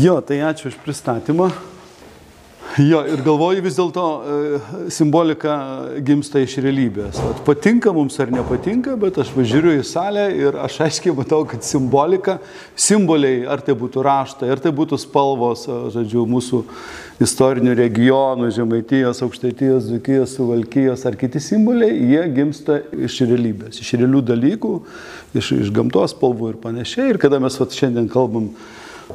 Jo, tai ačiū už pristatymą. Jo, ir galvoju vis dėlto e, simbolika gimsta iš realybės. At patinka mums ar nepatinka, bet aš važiuoju į salę ir aš aiškiai matau, kad simbolika, simboliai, ar tai būtų raštai, ar tai būtų spalvos, e, žodžiu, mūsų istorinių regionų, Žemaitijos, Aukštaitijos, Dzukijos, Suvalkijos ar kiti simboliai, jie gimsta iš realybės, iš realių dalykų, iš, iš gamtos spalvų ir panašiai. Ir kada mes vat, šiandien kalbam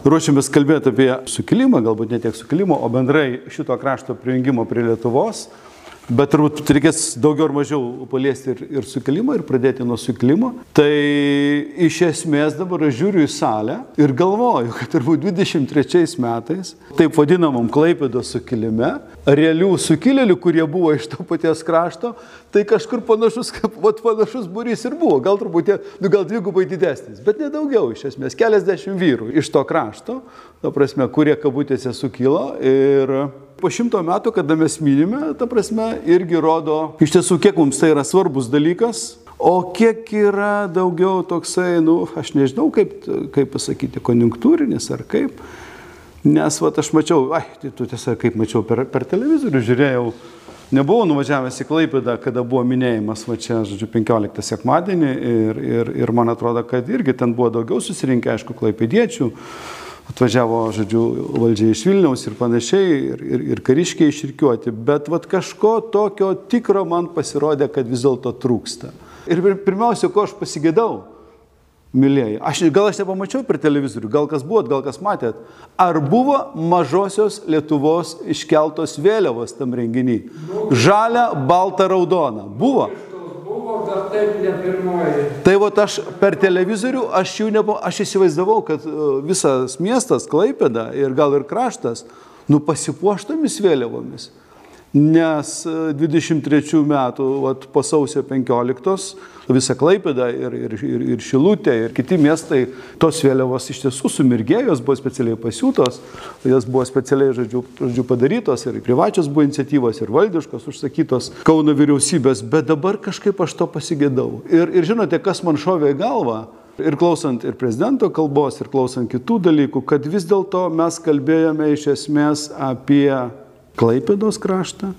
ruošiamės kalbėti apie sukilimą, galbūt ne tiek sukilimą, o bendrai šito krašto prijungimo prie Lietuvos. Bet turbūt reikės daugiau ar mažiau paliesti ir, ir sukilimą, ir pradėti nuo sukilimo. Tai iš esmės dabar aš žiūriu į salę ir galvoju, kad turbūt 23 metais, taip vadinamam Klaipėdos sukilime, realių sukilėlių, kurie buvo iš to paties krašto, tai kažkur panašus, kaip vat, panašus būrys ir buvo. Gal truputį, nu, gal dvigubai didesnis, bet nedaugiau iš esmės, keliasdešimt vyrų iš to krašto, ta prasme, kurie kabutėse sukilo ir Po šimto metų, kada mes minime, ta prasme, irgi rodo iš tiesų, kiek mums tai yra svarbus dalykas, o kiek yra daugiau toksai, nu, aš nežinau, kaip, kaip pasakyti, konjunktūrinis ar kaip. Nes, va, aš mačiau, ai, tai tu tiesa, kaip mačiau per, per televizorių, žiūrėjau, nebuvau nuvažiavęs į Klaipėdą, kada buvo minėjimas, va čia, žodžiu, 15 sekmadienį ir, ir, ir man atrodo, kad irgi ten buvo daugiau susirinkę, aišku, klaipėdiečių atvažiavo, žodžiu, valdžia iš Vilniaus ir panašiai, ir, ir, ir kariškiai išrikiuoti, bet vat kažko tokio tikro man pasirodė, kad vis dėlto trūksta. Ir pirmiausia, ko aš pasigėdau, mylėjai, aš, gal aš nepamačiau per televizorių, gal kas buvot, gal kas matėt, ar buvo mažosios Lietuvos iškeltos vėliavos tam renginį? Žalia, balta, raudona. Buvo? Buvo, bet taip ne pirmoji. Tai va aš per televizorių, aš jau nebuvo, aš įsivaizdavau, kad e, visas miestas, Klaipėda ir gal ir kraštas, nu pasipuoštomis vėliavomis. Nes 23 metų, vat, po sausio 15, visa Klaipėda ir, ir, ir, ir Šilutė ir kiti miestai, tos vėliavos iš tiesų sumirgėjo, jos buvo specialiai pasiūtos, jos buvo specialiai, žodžiu, žodžiu padarytos ir privačios buvo iniciatyvos ir valdiškos užsakytos Kauno vyriausybės, bet dabar kažkaip aš to pasigėdau. Ir, ir žinote, kas man šovė į galvą? Ir klausant ir prezidento kalbos, ir klausant kitų dalykų, kad vis dėlto mes kalbėjome iš esmės apie Klaipėdos kraštą.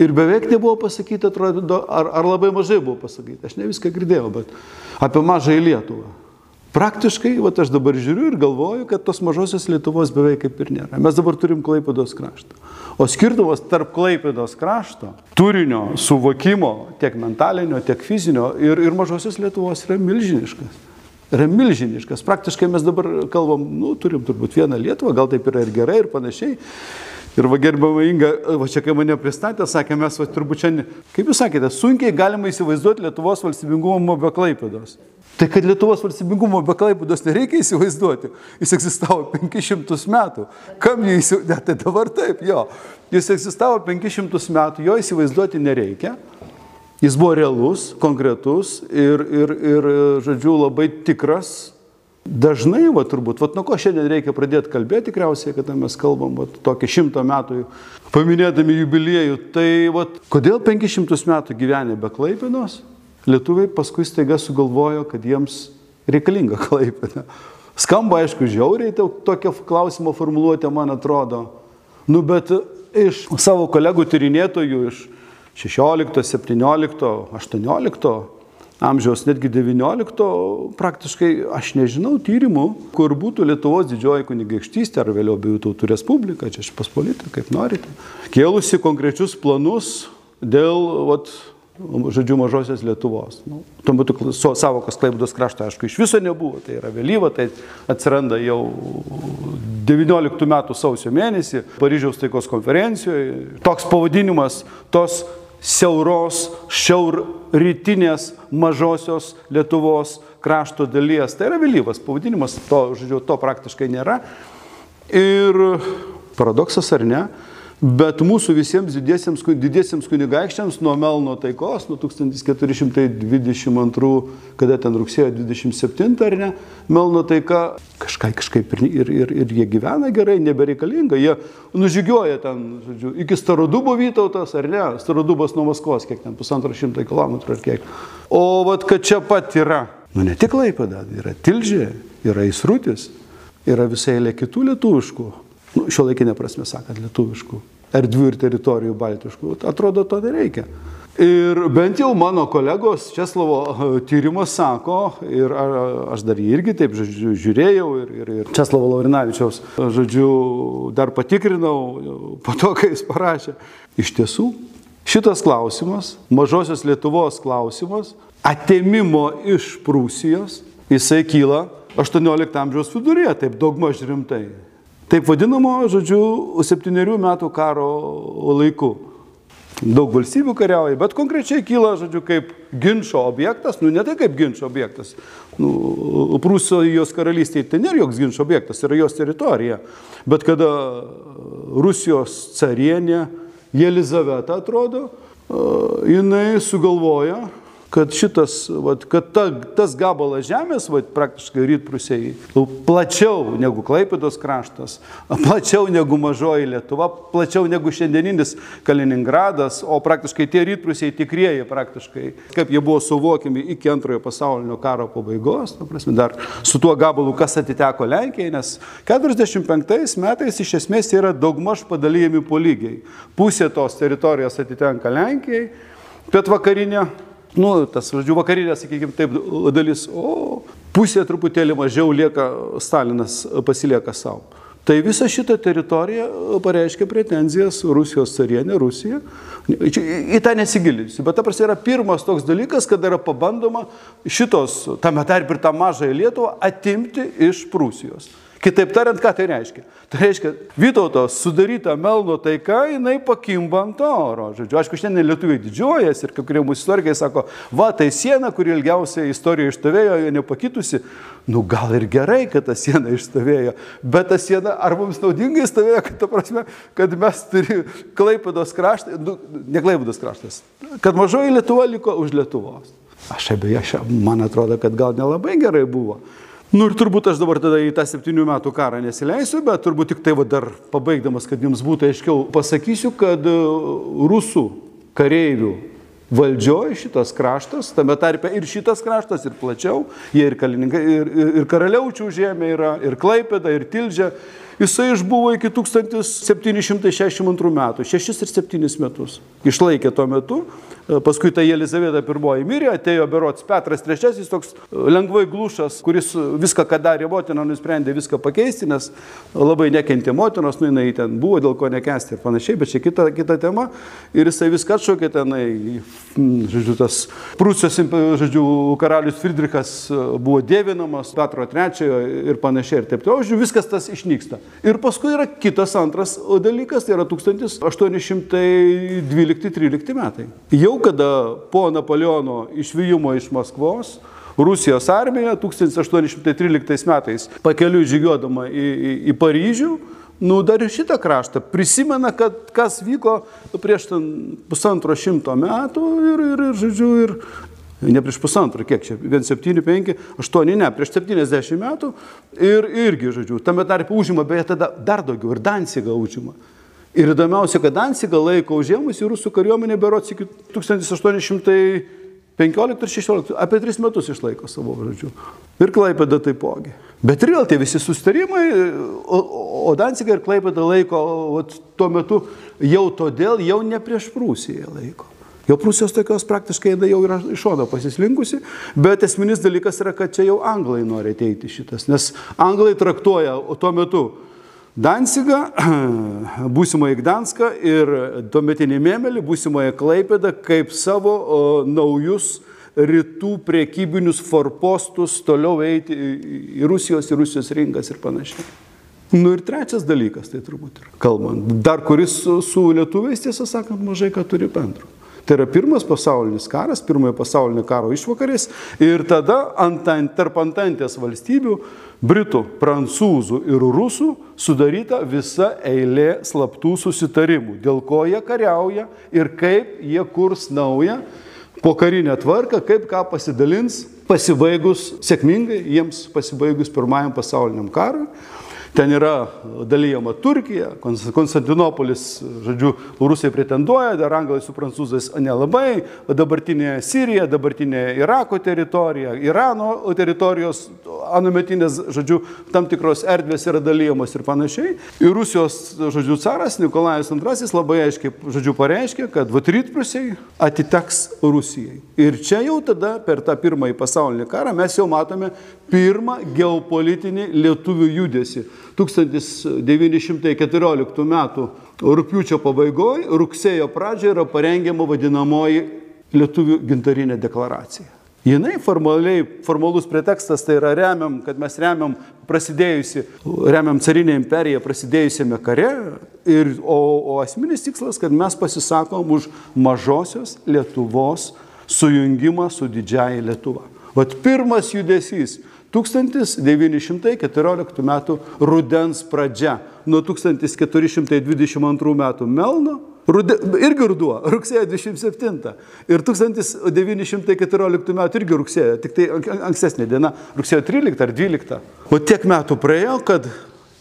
Ir beveik nebuvo pasakyta, atrodo, ar, ar labai mažai buvo pasakyta, aš ne viską girdėjau, bet apie mažąją Lietuvą. Praktiškai, va aš dabar žiūriu ir galvoju, kad tos mažosios Lietuvos beveik kaip ir nėra. Mes dabar turim Klaipėdos kraštą. O skirtumas tarp Klaipėdos krašto, turinio, suvokimo, tiek mentalinio, tiek fizinio ir, ir mažosios Lietuvos yra milžiniškas. Yra milžiniškas. Praktiškai mes dabar kalbam, nu, turim turbūt vieną Lietuvą, gal taip yra ir gerai ir panašiai. Ir va gerbama Inga, va čia kai mane pristatė, sakė, mes va turbūt šiandien, kaip jūs sakėte, sunkiai galima įsivaizduoti Lietuvos valstybingumo be Klaipėdos. Tai kad Lietuvos valstybingumo be Klaipėdos nereikia įsivaizduoti, jis egzistavo 500 metų. Kam jį įsivaizduoti, tai dabar taip, jo. Jis egzistavo 500 metų, jo įsivaizduoti nereikia. Jis buvo realus, konkretus ir, ir, ir žodžiu, labai tikras Dažnai, va turbūt, va nuo ko šiandien reikia pradėti kalbėti, tikriausiai, kada mes kalbam va, tokį šimtą metų, paminėdami jubiliejų, tai va, kodėl 500 metų gyvenė be Klaipinos, lietuviai paskui staiga sugalvojo, kad jiems reikalinga Klaipina. Skamba, aišku, žiauriai tokia klausimo formuluotė, man atrodo. Nu, bet iš savo kolegų tyrinėtojų iš 16, 17, 18 amžiaus, netgi 19, praktiškai aš nežinau tyrimų, kur būtų Lietuvos didžioji kunigaikštystė ar vėliau abiejų tautų respublika, čia aš paspolita, kaip norite, kėlusi konkrečius planus dėl, vat, žodžiu, mažosios Lietuvos. Nu, tuo metu savokas Klaipėdos krašto, aišku, iš viso nebuvo, tai yra vėlyva, tai atsiranda jau 19 metų sausio mėnesį Paryžiaus taikos konferencijoje. Toks pavadinimas tos siauros, šiaurrytinės mažosios Lietuvos krašto dalies. Tai yra vėlyvas pavadinimas, to, žodžiu, to praktiškai nėra. Ir paradoksas ar ne, Bet mūsų visiems didiesiems, didiesiems kunigaikščiams nuo Melno taikos, nuo 1422, kada ten rugsėjo 27 ar ne, Melno taika kažkaip, kažkaip ir, ir, ir, ir jie gyvena gerai, nebereikalinga. Jie nužygioja ten, žodžiu, iki Starodubo Vytautas ar ne, Starodubas nuo Maskvos, kiek ten pusantro šimto kilometrų ar kiek. O vad, kad čia pat yra, nu ne tik Laipada, yra Tilžė, yra Įsrutis, yra visai eilė kitų lietuviškų, nu, šio laikinė prasme sakant, lietuviškų erdvių ir teritorijų baltiškų. Atrodo, to nereikia. Ir bent jau mano kolegos Česlovo tyrimas sako, ir aš dar jį irgi taip žodžiu, žiūrėjau, ir, ir, ir Česlovo Laurinavičiaus, žodžiu, dar patikrinau po to, kai jis parašė. Iš tiesų, šitas klausimas, mažosios Lietuvos klausimas, atėmimo iš Prūsijos, jisai kyla 18 amžiaus viduryje, taip daugmaž rimtai. Taip vadinamo, žodžiu, septyniarių metų karo laiku. Daug valstybių kariauja, bet konkrečiai kyla, žodžiu, kaip ginčio objektas, nu ne tai kaip ginčio objektas. Nu, Prūsijos karalystėje tai nėra joks ginčio objektas, yra jos teritorija. Bet kada Rusijos carienė, Jelizaveta atrodo, jinai sugalvoja kad šitas, vat, kad ta, tas gabalas žemės, vat, praktiškai rytprusiai, plačiau negu Klaipėdos kraštas, plačiau negu mažoji Lietuva, plačiau negu šiandieninis Kaliningradas, o praktiškai tie rytprusiai tikrieji praktiškai, kaip jie buvo suvokiami iki antrojo pasaulinio karo pabaigos, ta prasme, dar su tuo gabalu, kas atiteko Lenkijai, nes 45 metais iš esmės yra daugmaž padalyjami po lygiai. Pusė tos teritorijos atitenka Lenkijai, pietvakarinė nu, tas, žodžiu, vakarinė, sakykime, taip dalis, o pusė truputėlį mažiau lieka, Stalinas pasilieka savo. Tai visa šita teritorija pareiškia pretenzijas Rusijos carienė, Rusija. Į tą nesigilinsiu, bet ta prasme yra pirmas toks dalykas, kada yra pabandoma šitos, tame tarp ir tą mažąją Lietuvą, atimti iš Prūsijos. Kitaip tariant, ką tai reiškia? Tai reiškia, Vytauto sudaryta Melno taika, jinai pakimba ant oro. Žodžiu, aišku, šiandien lietuviai didžiuojas ir kai kurie mūsų istorikai sako, va, tai siena, kuri ilgiausiai istorijoje išstovėjo, jo nepakitusi. Nu, gal ir gerai, kad ta siena išstovėjo, bet ta siena ar mums naudingai stovėjo, kad, prasme, kad mes turime Klaipados kraštą, nu, ne Klaipados kraštas, kad mažoji Lietuva liko už Lietuvos. Aš abejo, man atrodo, kad gal nelabai gerai buvo. Nu ir turbūt aš dabar tada į tą septynių metų karą nesileisiu, bet turbūt tik tai va dar pabaigdamas, kad jums būtų aiškiau, pasakysiu, kad e, rusų kareivių valdžioje šitas kraštas, tame tarpe ir šitas kraštas, ir plačiau, jie ir, Kalininga, ir, ir, ir Karaliaučių žemė yra, ir Klaipėda, ir Tilžė, jisai išbuvo iki 1762 metų, 6 ir 7 metus. Išlaikė tuo metu, paskui ta Jelizaveta I mirė, atėjo berots Petras III, toks lengvai glušas, kuris viską, ką darė motina, nusprendė viską pakeisti, nes labai nekentė motinos, nu jinai ten buvo, dėl ko nekesti ir panašiai, bet čia kita, kita tema. Ir jisai viską atšaukė tenai, žodžiu, tas Prūsijos, žodžiu, karalius Friedrichas buvo dėvinamas, Petro III ir panašiai ir taip toliau, žodžiu, viskas tas išnyksta. Ir paskui yra kitas antras dalykas, tai yra 1812-13 metai. Jau kada po Napoleono išvyjimo iš Maskvos Rusijos armija 1813 metais pakeliu žygiuodama į, į, į Paryžių, nu dar ir šitą kraštą prisimena, kad kas vyko prieš pusantro šimto metų ir, ir, ir, žodžiu, ir, ne prieš pusantrą, kiek čia, 1, 7, 5, 8, ne, prieš 70 metų ir irgi, žodžiu, tame tarpe užima, beje, tada dar daugiau ir Dansiga užima. Ir įdomiausia, kad Dansiga laiko užėmusi rusų kariuomenė berots iki 1815 ir 16, apie 3 metus išlaiko savo žodžiu. Ir Klaipėda taipogi. Bet ir vėl tie visi sustarimai, o, o Dansiga ir Klaipėda laiko o, tuo metu jau todėl, jau ne prieš Prūsiją laiko. Jau Prūsijos tokios praktiškai jau yra iš šono pasislinkusi, bet esminis dalykas yra, kad čia jau anglai nori ateiti šitas, nes anglai traktuoja tuo metu Dansigą, būsimąjį Gdanską ir tuometinį Mėmelį, būsimąją Klaipėdą kaip savo o, naujus rytų priekybinius forpostus toliau eiti į Rusijos, į Rusijos rinkas ir panašiai. Nu ir trečias dalykas, tai turbūt ir kalbant, dar kuris su, su lietuviais, tiesą sakant, mažai ką turi bendro. Tai yra pirmas pasaulinis karas, pirmojo pasaulinio karo išvakarės ir tada ant, tarp antantės valstybių, britų, prancūzų ir rusų sudaryta visa eilė slaptų susitarimų, dėl ko jie kariauja ir kaip jie kurs naują po karinę tvarką, kaip ką pasidalins pasibaigus sėkmingai, jiems pasibaigus pirmajam pasauliniam karui. Ten yra dalyjama Turkija, Konstantinopolis, žodžiu, rusai pretenduoja, dar anglai su prancūzais nelabai, dabartinė Sirija, dabartinė Irako teritorija, Irano teritorijos anumetinės, žodžiu, tam tikros erdvės yra dalyjamos ir panašiai. Ir Rusijos, žodžiu, caras Nikolajus II labai aiškiai, žodžiu, pareiškė, kad vat rytprusiai atiteks Rusijai. Ir čia jau tada per tą pirmąjį pasaulinį karą mes jau matome pirmą geopolitinį lietuvių judesi. 1914 m. rūpiučio pabaigoje, rugsėjo pradžioje yra parengiama vadinamoji lietuvių gintarinė deklaracija. Jinai formaliai, formalus pretekstas tai yra remiam, kad mes remiam prasidėjusi, remiam carinę imperiją prasidėjusiame kare, ir, o, o asmenis tikslas, kad mes pasisakom už mažosios Lietuvos sujungimą su didžiaja Lietuva. Vat pirmas judesys 1914 m. rudens pradžia nuo 1422 m. Melno Rude, irgi ruduo, rugsėjo 27. Ir 1914 metų irgi rugsėjo, tik tai ankstesnė diena, rugsėjo 13 ar 12. O tiek metų praėjo, kad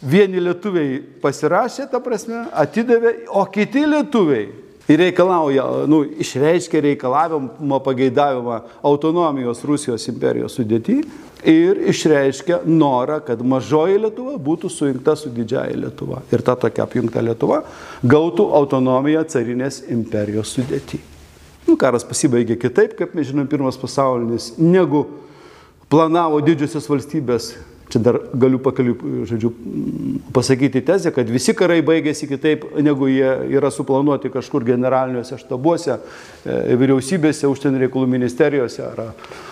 vieni lietuviai pasirašė, ta prasme, atidavė, o kiti lietuviai ir reikalauja, nu, išreiškia reikalavimą, pageidavimą autonomijos Rusijos imperijos sudėti ir išreiškia norą, kad mažoji Lietuva būtų sujungta su didžiaja Lietuva. Ir ta tokia apjungta Lietuva gautų autonomiją carinės imperijos sudėti. Nu, karas pasibaigė kitaip, kaip mes žinom, pirmas pasaulinis, negu planavo didžiosios valstybės Čia dar galiu pakaliu, žodžiu, pasakyti tezę, kad visi karai baigėsi kitaip, negu jie yra suplanuoti kažkur generaliniuose štabuose, e, vyriausybėse, užsienio reikalų ministerijose ar,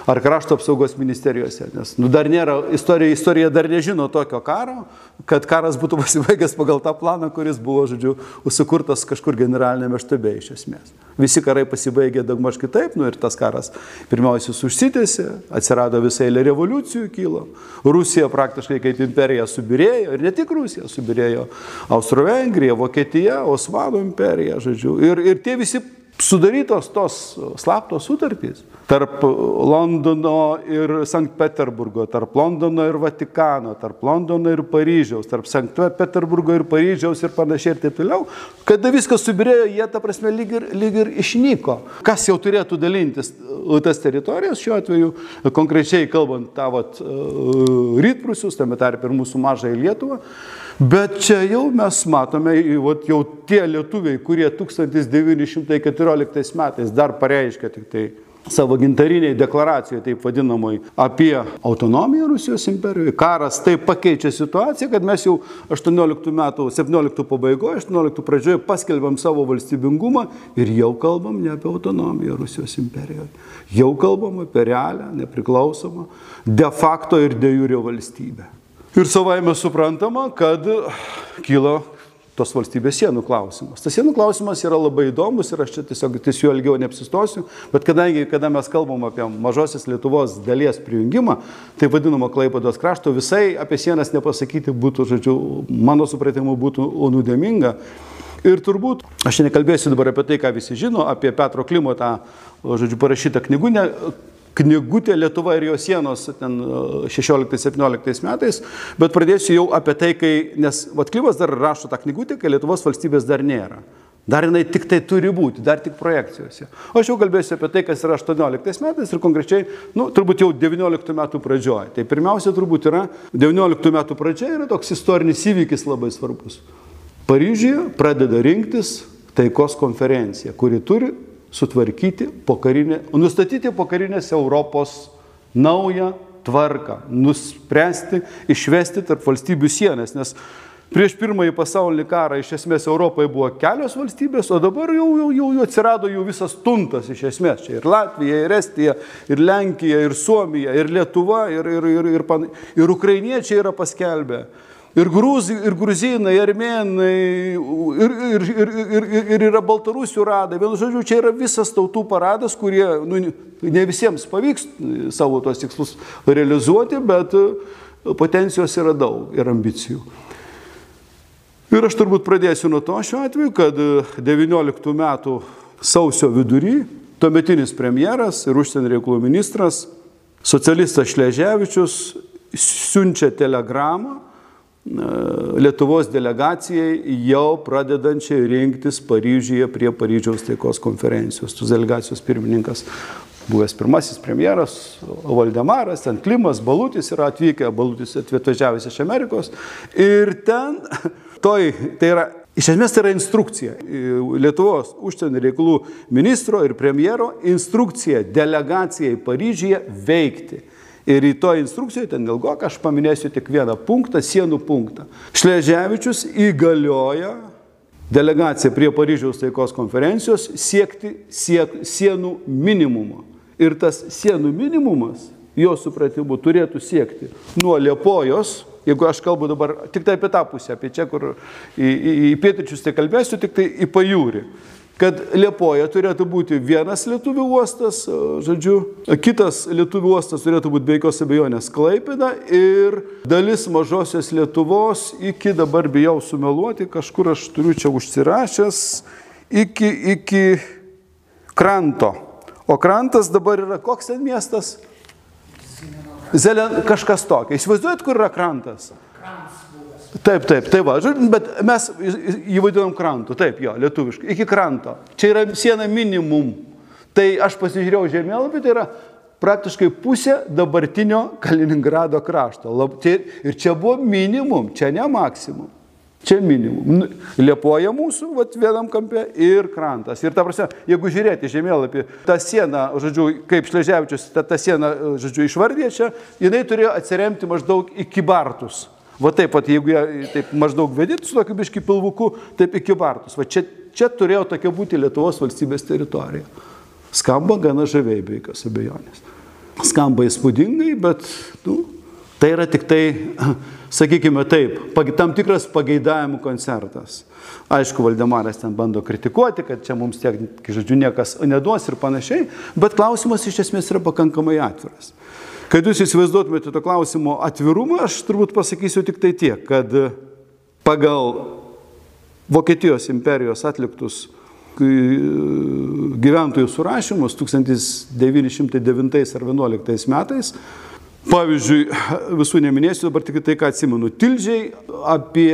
ar krašto apsaugos ministerijose. Nes nu, dar nėra, istorija, istorija dar nežino tokio karo, kad karas būtų pasibaigęs pagal tą planą, kuris buvo, žodžiu, sukurtas kažkur generalinėme štabe iš esmės. Visi karai pasibaigė daugmaž kitaip, nu ir tas karas pirmiausia užsitęsė, atsirado visai eilė revoliucijų kilo. Rusija praktiškai kaip imperija subirėjo ir ne tik Rusija, subirėjo Austro-Vengrija, Vokietija, Osmanų imperija, žodžiu. Ir, ir tie visi sudarytos tos slaptos sutartys tarp Londono ir Sankt Peterburgo, tarp Londono ir Vatikano, tarp Londono ir Paryžiaus, tarp Sankt Peterburgo ir Paryžiaus ir panašiai ir taip toliau. Kada viskas subirėjo, jie ta prasme lyg ir, lyg ir išnyko. Kas jau turėtų dalintis tas teritorijas, šiuo atveju konkrečiai kalbant tą vat, rytprusius, tame tarp ir mūsų mažąją Lietuvą. Bet čia jau mes matome, vat, jau tie lietuviai, kurie 1914 metais dar pareiškia tik tai savo gintariniai deklaracijoje, taip vadinamoj, apie autonomiją Rusijos imperijoje. Karas taip pakeičia situaciją, kad mes jau 18 metų, 17 pabaigoje, 18 pradžioje paskelbėm savo valstybingumą ir jau kalbam ne apie autonomiją Rusijos imperijoje. Jau kalbam apie realią, nepriklausomą, de facto ir de jure valstybę. Ir savaime suprantama, kad kyla tos valstybės sienų klausimas. Tas sienų klausimas yra labai įdomus ir aš čia tiesiog ties juo ilgiau neapsistosiu, bet kadangi, kada mes kalbam apie mažosios Lietuvos dalies prijungimą, tai vadinamo Klaipados krašto, visai apie sienas nepasakyti būtų, žodžiu, mano supratimu būtų nuodėminga. Ir turbūt, aš nekalbėsiu dabar apie tai, ką visi žino, apie Petro Klimo tą, žodžiu, parašytą knygūnę, knygutė Lietuva ir jos sienos 16-17 metais, bet pradėsiu jau apie tai, kai, nes Vatklivas dar rašo tą knygutę, kai Lietuvos valstybės dar nėra. Dar jinai tik tai turi būti, dar tik projekcijose. O aš jau kalbėsiu apie tai, kas yra 18 metais ir konkrečiai, nu, turbūt jau 19 metų pradžioje. Tai pirmiausia, turbūt yra 19 metų pradžia yra toks istorinis įvykis labai svarbus. Paryžiuje pradeda rinktis taikos konferencija, kuri turi sutvarkyti pokarinę, nustatyti pokarinės Europos naują tvarką, nuspręsti, išvesti tarp valstybių sienas, nes prieš pirmąjį pasaulinį karą iš esmės Europoje buvo kelios valstybės, o dabar jau, jau, jau, jau atsirado jų visas tuntas iš esmės. Čia ir Latvija, ir Estija, ir Lenkija, ir Suomija, ir Lietuva, ir, ir, ir, ir, ir, ir ukrainiečiai yra paskelbę ir, grūzi, ir gruzinai, ir armenai, ir, ir, ir, ir, ir yra baltarusių radai. Vienu žodžiu, čia yra visas tautų paradas, kurie nu, ne visiems pavyks savo tos tikslus realizuoti, bet potencijos yra daug ir ambicijų. Ir aš turbūt pradėsiu nuo to šiuo atveju, kad 19 metų sausio vidury tuometinis premjeras ir užsienio reikalų ministras, socialistas Šleževičius, siunčia telegramą Lietuvos delegacijai jau pradedančiai rinktis Paryžiuje prie Paryžiaus taikos konferencijos. Tu delegacijos pirmininkas buvęs pirmasis premjeras Valdemaras, ten Klimas, Balutis yra atvykę, Balutis atvažiavęs iš Amerikos. Ir ten, toj, tai yra, iš esmės tai yra instrukcija. Lietuvos užsienio reikalų ministro ir premjero instrukcija delegacijai Paryžyje veikti. Ir į to instrukcijoje, ten ilgok, aš paminėsiu tik vieną punktą, sienų punktą. Šleževičius įgalioja delegaciją prie Paryžiaus taikos konferencijos siekti siek, sienų minimumo. Ir tas sienų minimumas, jo supratimu, turėtų siekti nuo Liepojos, jeigu aš kalbu dabar tik tai apie tą pusę, apie čia, kur į, į, į pietričius tai kalbėsiu, tik tai į pajūrį kad Liepoja turėtų būti vienas lietuvių uostas, žodžiu, kitas lietuvių uostas turėtų būti be jokios abejonės Klaipėda ir dalis mažosios Lietuvos iki dabar bijau sumeluoti, kažkur aš turiu čia užsirašęs, iki, iki kranto. O krantas dabar yra koks ten miestas? Zelen, kažkas tokio. Įsivaizduojat, kur yra krantas? Taip, taip, tai va, bet mes jį vadinam krantu, taip, jo, lietuviškai, iki kranto. Čia yra siena minimum. Tai aš pasižiūrėjau žemėlapį, tai yra praktiškai pusė dabartinio Kaliningrado krašto. Lab, tai, ir čia buvo minimum, čia ne maksimum. Čia minimum. Nu, Liepoja mūsų, vat, vienam kampe ir krantas. Ir ta prasme, jeigu žiūrėti žemėlapį, ta siena, žodžiu, kaip Šleževičius ta, ta siena, žodžiu, išvardė čia, jinai turėjo atsiremti maždaug iki Bartus. Va taip pat, jeigu jie taip maždaug vedit su tokiu biški pilvuku, taip iki Bartus. Va čia, čia turėjo tokia būti Lietuvos valstybės teritorija. Skamba gana žaviai, be jokios abejonės. Skamba įspūdingai, bet nu, tai yra tik tai, sakykime taip, tam tikras pageidavimų koncertas. Aišku, Valdemaras ten bando kritikuoti, kad čia mums tiek, žodžiu, niekas neduos ir panašiai, bet klausimas iš esmės yra pakankamai atviras. Kad jūs įsivaizduotumėte to klausimo atvirumą, aš turbūt pasakysiu tik tai tiek, kad pagal Vokietijos imperijos atliktus gyventojų surašymus 1909 ar 2011 metais, pavyzdžiui, visų neminėsiu, dabar tik tai, ką atsimenu, Tildžiai apie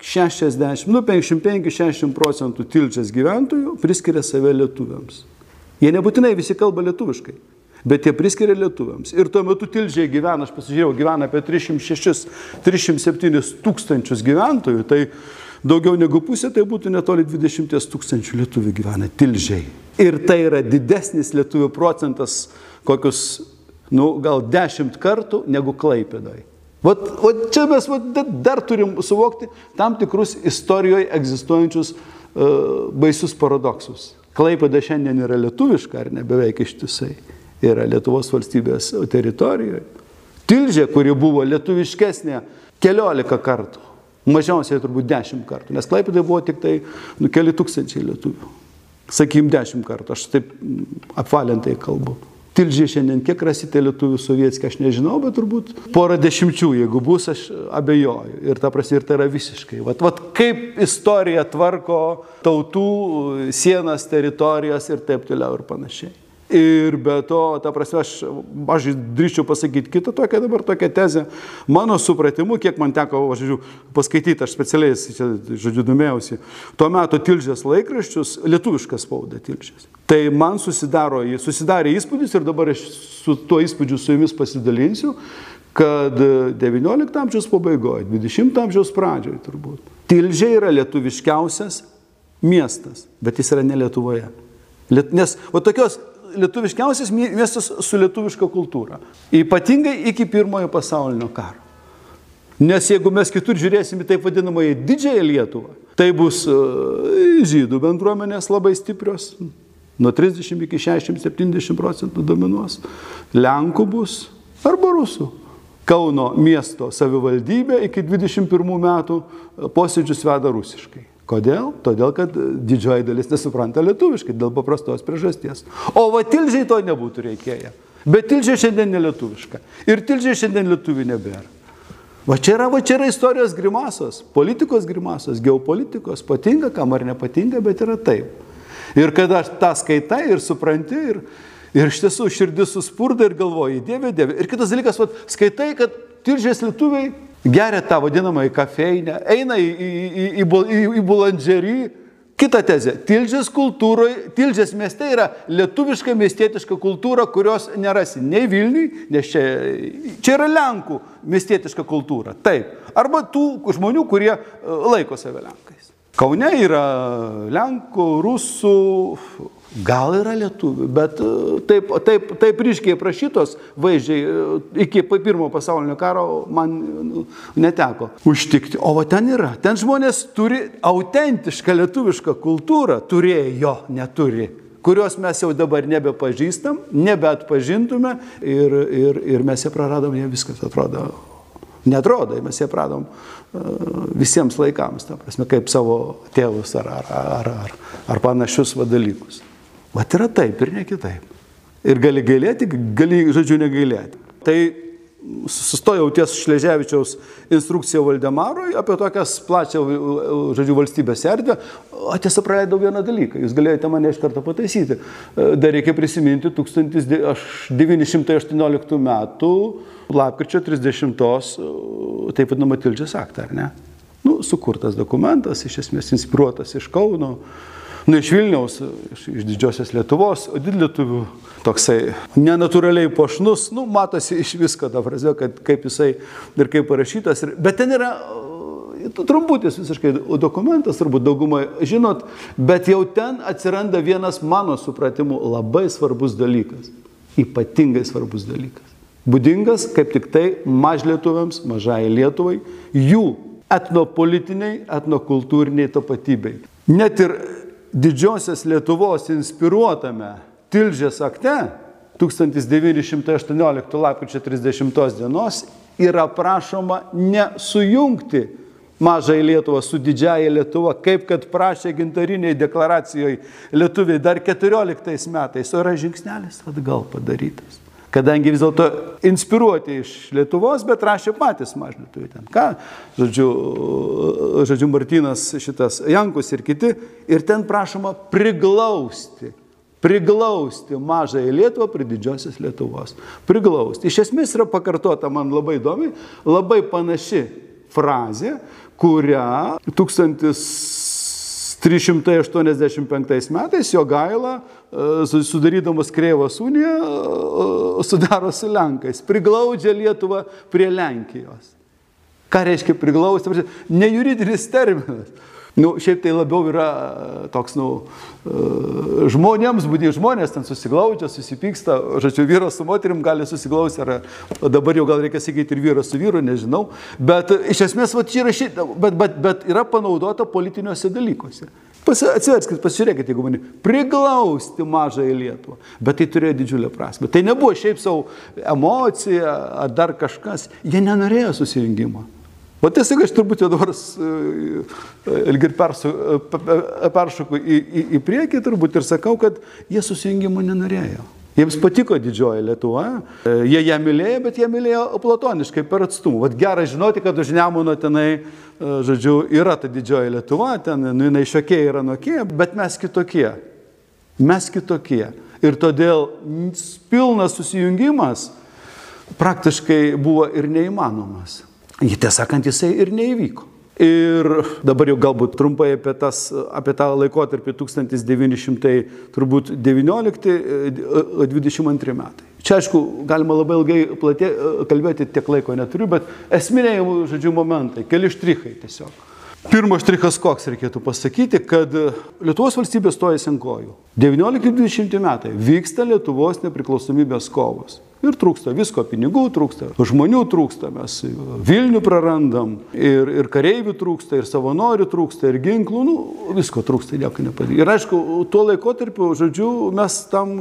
60, nu 55-60 procentų Tildžias gyventojų priskiria save lietuviams. Jie nebūtinai visi kalba lietuviškai bet jie priskiria lietuviams. Ir tuo metu Tilžiai gyvena, aš pasižiūrėjau, gyvena apie 306-307 tūkstančius gyventojų, tai daugiau negu pusė, tai būtų netoli 20 tūkstančių lietuvių gyvena Tilžiai. Ir tai yra didesnis lietuvių procentas, kokius, nu, gal dešimt kartų negu Klaipėdai. Vat, vat čia mes vat, dar turim suvokti tam tikrus istorijoje egzistuojančius uh, baisius paradoksus. Klaipėda šiandien yra lietuviška, ar ne beveik ištisai yra Lietuvos valstybės teritorijoje. Tilžė, kuri buvo lietuviškesnė keliolika kartų, mažiausiai turbūt dešimt kartų, nes Klaipėdai buvo tik tai nu, keli tūkstančiai lietuvių. Sakykim, dešimt kartų, aš taip apvalintai kalbu. Tilžė šiandien kiek rasite lietuvių sovietskį, aš nežinau, bet turbūt porą dešimčių, jeigu bus, aš abejoju. Ir ta prasme, ir tai yra visiškai. Vat, vat kaip istorija tvarko tautų sienas, teritorijas ir taip toliau ir panašiai. Ir be to, ta prasme, aš, aš drįščiau pasakyti kitą tokią dabar tokią tezę. Mano supratimu, kiek man teko, aš žiūriu, paskaityti, aš specialiai, čia, žodžiu, domėjausi, tuo metu tilžės laikraščius, lietuviškas spauda tilžės. Tai man susidaro, susidarė įspūdis ir dabar aš su tuo įspūdžiu su jumis pasidalinsiu, kad XIX amžiaus pabaigoje, XX amžiaus pradžioje turbūt. Tilžė yra lietuviškiausias miestas, bet jis yra ne Lietuvoje. Nes va tokios lietuviškiausias miestas su lietuviška kultūra. Ypatingai iki pirmojo pasaulinio karo. Nes jeigu mes kitur žiūrėsime taip vadinamąją didžiąją Lietuvą, tai bus e, žydų bendruomenės labai stiprios, nuo 30 iki 60-70 procentų dominuos, Lenkų bus arba Rusų. Kauno miesto savivaldybė iki 21 metų posėdžius veda rusiškai. Kodėl? Todėl, kad didžioji dalis nesupranta lietuviškai dėl paprastos priežasties. O va tilžiai to nebūtų reikėję. Bet tilžiai šiandien nelietuviška. Ir tilžiai šiandien lietuvių nebėra. Va čia yra, va čia yra istorijos grimasos, politikos grimasos, geopolitikos, patinka, kam ar nepatinka, bet yra taip. Ir kada tą skaitai ir supranti, ir, ir iš tiesų širdis suspurda ir galvoji, Dieve, Dieve. Ir kitas dalykas, va, skaitai, kad tilžės lietuviai geria tą vadinamą į kafeinę, eina į, į, į, į, į, į bulandžerį, Kita tezė. Tilžės kultūroje, Tilžės mieste yra lietuviška miestietiška kultūra, kurios nerasi nei Vilniui, nes čia, čia yra Lenkų miestietiška kultūra. Taip. Arba tų žmonių, kurie e, laiko save Lenkais. Kaune yra Lenkų, Rusų, gal yra lietuvių, bet e, taip, taip, taip ryškiai prašytos vaizdžiai e, iki pirmo pasaulinio karo man nu, neteko užtikti. O va ten yra. Ten žmonės turi autentišką lietuvišką kultūrą, turėjo, neturi kurios mes jau dabar nebepažįstam, nebeatpažintume ir, ir, ir mes ją praradom, jie viskas atrodo. Netrodo, mes ją pradom visiems laikams, ta prasme, kaip savo tėvus ar, ar, ar, ar, ar panašius va dalykus. Vat yra taip ir ne kitaip. Ir gali gailėti, gali, žodžiu, negailėti. Tai sustojau ties Šleževičiaus instrukciją Valdemarui apie tokias plačią, žodžiu, valstybės erdvę. O tiesa, praleidau vieną dalyką. Jūs galėjote mane iš karto pataisyti. Dar reikia prisiminti 1918 metų lapkričio 30, taip vadinamą Tilžės aktą, ar ne? Nu, sukurtas dokumentas, iš esmės inspiruotas iš Kauno nu, iš Vilniaus, iš, iš didžiosios Lietuvos, o didlietuvių toksai nenatūraliai pošnus, nu, matosi iš visko, ta frazė, kad kaip jisai ir kaip parašytas. Ir, bet ten yra trumputis visiškai dokumentas, turbūt daugumai žinot, bet jau ten atsiranda vienas mano supratimu labai svarbus dalykas. Ypatingai svarbus dalykas. Būdingas kaip tik tai mažlietuviams, mažai Lietuvai, jų etnopolitiniai, etnokultūriniai tapatybei. Net ir didžiosios Lietuvos inspiruotame Tilžės akte 1918 lapkričio 30 dienos yra prašoma nesujungti mažąją Lietuvą su didžiaja Lietuva, kaip kad prašė gintariniai deklaracijoje lietuviai dar 14 metais, o yra žingsnelis atgal padarytas kadangi vis dėlto inspiruoti iš Lietuvos, bet rašė patys mažlietuviai ten. Ką, žodžiu, žodžiu, Martinas šitas Jankus ir kiti, ir ten prašoma priglausti. Priglausti mažąją Lietuvą prie didžiosios Lietuvos. Priglausti. Iš esmės yra pakartota man labai įdomi, labai panaši frazė, kurią 1385 metais jo gaila E, sudarydamas Kreivos uniją, e, sudaro su Lenkais, priglaudžia Lietuvą prie Lenkijos. Ką reiškia priglausti? Ne juridinis terminas. Nu, šiaip tai labiau yra e, toks, nu, žmonėms, būdį žmonės ten susiglaudžia, susipyksta, žodžiu, vyras su moterim gali susiglausti, ar dabar jau gal reikia sakyti ir vyras su vyru, nežinau, bet iš esmės, va, čia yra šit, bet, bet, bet yra panaudota politiniuose dalykuose. Atsiverskit, pasižiūrėkit, jeigu mane priglausti mažąją Lietuvą. Bet tai turėjo didžiulę prasme. Tai nebuvo šiaip savo emocija ar dar kažkas. Jie nenorėjo susijungimo. O tiesiog aš turbūt jau dabar ilgai peršoku į, į, į priekį turbūt ir sakau, kad jie susijungimo nenorėjo. Jiems patiko didžioji Lietuva, jie ją mylėjo, bet jie mylėjo platoniškai per atstumą. Vat gerai žinoti, kad už Nemuno tenai E, žodžiu, yra ta didžioji Lietuva, ten nu, jinai šiokie yra nokie, bet mes kitokie. Mes kitokie. Ir todėl pilnas susijungimas praktiškai buvo ir neįmanomas. Tiesąkant, jisai ir neįvyko. Ir dabar jau galbūt trumpai apie, tas, apie tą laikotarpį 1919-2022 metai. Čia aišku, galima labai ilgai platė, kalbėti, tiek laiko neturiu, bet esminiai, žodžiu, momentai, keli štrichai tiesiog. Pirmas štrichas koks reikėtų pasakyti, kad Lietuvos valstybė stojasi ant kojų. 19-20 metai vyksta Lietuvos nepriklausomybės kovos. Ir trūksta visko, pinigų trūksta, žmonių trūksta, mes Vilnių prarandam, ir, ir kareivių trūksta, ir savanorių trūksta, ir ginklų, nu, visko trūksta, nieko nepadaryti. Ir aišku, tuo laikotarpiu, žodžiu, mes tam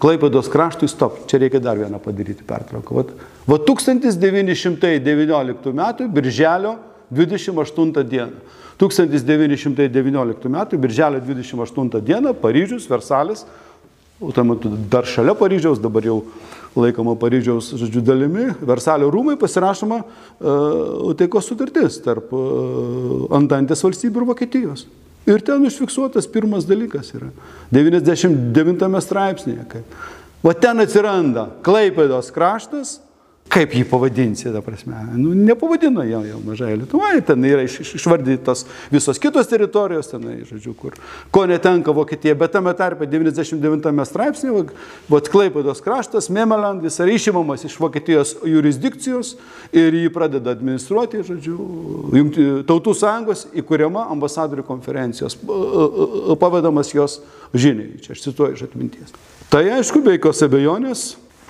Klaipėdos kraštui stop, čia reikia dar vieną padaryti pertrauką. Vat, va 1919 m. birželio 28 dieną. 1919 m. birželio 28 dieną Paryžius, Versalis, tuo metu dar šalia Paryžiaus, dabar jau laikoma Paryžiaus žodžiu dalimi, Versalio rūmai pasirašoma uh, taikos sutartis tarp uh, Antantės valstybių ir Vokietijos. Ir ten užfiksuotas pirmas dalykas yra 99 straipsnėje. Kaip. Va ten atsiranda Klaipėdos kraštas kaip jį pavadinsi, ta prasme. Nu, nepavadino jau, jau mažai Lietuva, ten yra iš, iš, išvardytos visos kitos teritorijos, ten, žodžiu, kur ko netenka Vokietija, bet tame tarpe 99 straipsnėje, vat Klaipėdos kraštas, Memeland, jis yra išimamas iš Vokietijos jurisdikcijos ir jį pradeda administruoti, žodžiu, jungti, tautų sąjungos įkūriama ambasadorių konferencijos, pavedamas jos žiniai, čia aš cituoju iš atminties. Tai aišku, be jokios abejonės,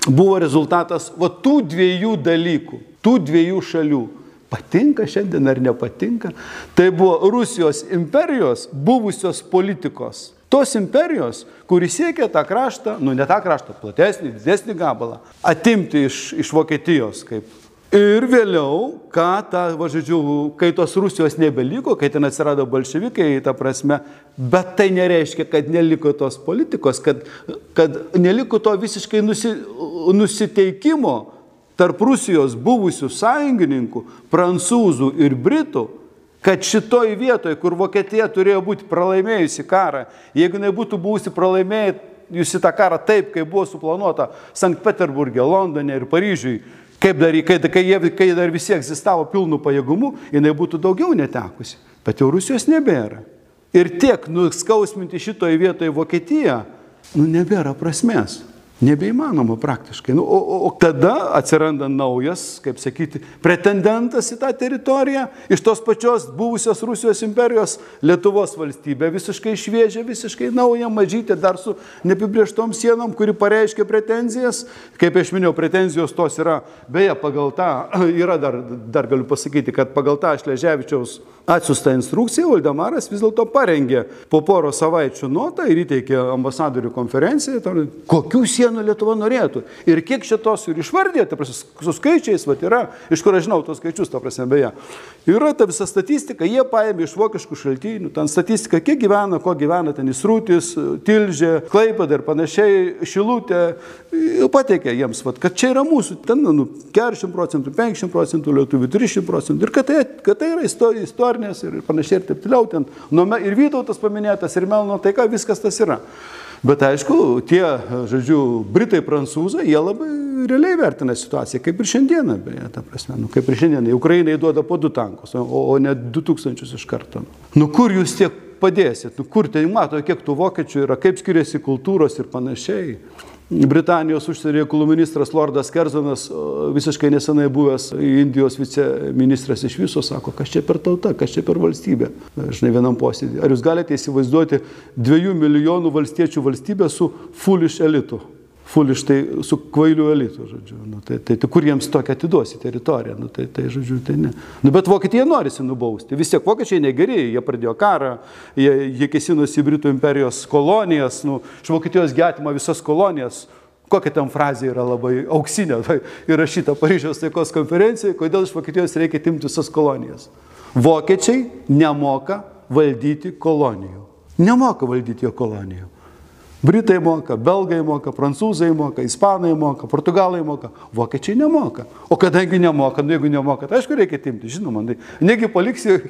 buvo rezultatas va tų dviejų dalykų, tų dviejų šalių. Patinka šiandien ar nepatinka. Tai buvo Rusijos imperijos buvusios politikos. Tos imperijos, kuris siekia tą kraštą, nu ne tą kraštą, platesnį, didesnį gabalą, atimti iš, iš Vokietijos kaip Ir vėliau, ką ta, va, žodžiu, kai tos Rusijos nebeliko, kai ten atsirado bolševikai, ta prasme, bet tai nereiškia, kad neliko tos politikos, kad, kad neliko to visiškai nusi, nusiteikimo tarp Rusijos buvusių sąjungininkų, prancūzų ir britų, kad šitoj vietoje, kur Vokietija turėjo būti pralaimėjusi karą, jeigu nebūtų buvusi pralaimėjusi tą karą taip, kaip buvo suplanuota Sankt Peterburgė, Londone ir Paryžiui, Kaip dar, kai, kai, jie, kai dar visi egzistavo pilnų pajėgumų, jinai būtų daugiau netekusi. Bet jau Rusijos nebėra. Ir tiek nuskausminti šitoje vietoje Vokietiją, nu nebėra prasmės. Nebeįmanoma praktiškai. Nu, o, o, tada atsiranda naujas, kaip sakyti, pretendentas į tą teritoriją iš tos pačios buvusios Rusijos imperijos Lietuvos valstybė. Visiškai šviežia, visiškai nauja, mažytė, dar su neapibrieštom sienom, kuri pareiškia pretenzijas. Kaip aš minėjau, pretenzijos tos yra, beje, pagal tą, yra dar, dar galiu pasakyti, kad pagal tą Šleževičiaus atsiųstą instrukciją Valdemaras vis dėlto parengė po poro savaičių notą ir įteikė ambasadorių konferenciją, kokių sienų sienų Lietuva norėtų. Ir kiek šitos ir išvardėte, su skaičiais, va, yra, iš kur aš žinau tos skaičius, ta prasme, beje. Yra ta visa statistika, jie paėmė iš vokiškų šaltinių, ten statistika, kiek gyvena, ko gyvena ten įsrūtis, tilžė, klaipada ir panašiai, šilutė, pateikė jiems, va, kad čia yra mūsų, ten nu, 40 procentų, 50 procentų lietuvių, 300 procentų ir kad tai, kad tai yra istorinės ir panašiai ir taip toliau, ten, nu, ir Vytautas paminėtas, ir Melno taika, viskas tas yra. Bet aišku, tie, žodžiu, Britai, Prancūzai, jie labai realiai vertina situaciją, kaip ir šiandieną, beje, ta prasme, nu, kaip ir šiandieną. Ukrainai duoda po du tankus, o, o ne du tūkstančius iš karto. Nu kur jūs tiek padėsit, nu kur tai mato, kiek tų vokiečių yra, kaip skiriasi kultūros ir panašiai. Britanijos užsienio reikalų ministras Lordas Kerzonas, visiškai nesenai buvęs Indijos viceministras iš viso, sako, kas čia per tauta, kas čia per valstybė. Žinai, vienam posėdį. Ar jūs galite įsivaizduoti dviejų milijonų valstiečių valstybę su foolish elitu? Foolish tai su kvailiu elitu, žodžiu. Nu, tai, tai, tai kur jiems tokią atiduosi teritoriją? Nu, tai, tai, žodžiu, tai ne. Nu, bet Vokietija norisi nubausti. Vis tiek vokiečiai negeri, jie pradėjo karą, jie, jie kesinosi į Britų imperijos kolonijas, nu, iš Vokietijos getima visas kolonijas. Kokia tam frazė yra labai auksinė, tai įrašyta Paryžiaus taikos konferencijoje, kodėl iš Vokietijos reikia timti visas kolonijas. Vokiečiai nemoka valdyti kolonijų. Nemoka valdyti jo kolonijų. Britai moka, belgai moka, prancūzai moka, ispanai moka, portugalai moka, vokiečiai nemoka. O kadangi nemoka, nu jeigu nemoka, tai aišku reikia timti, žinoma. Tai negi paliksi e,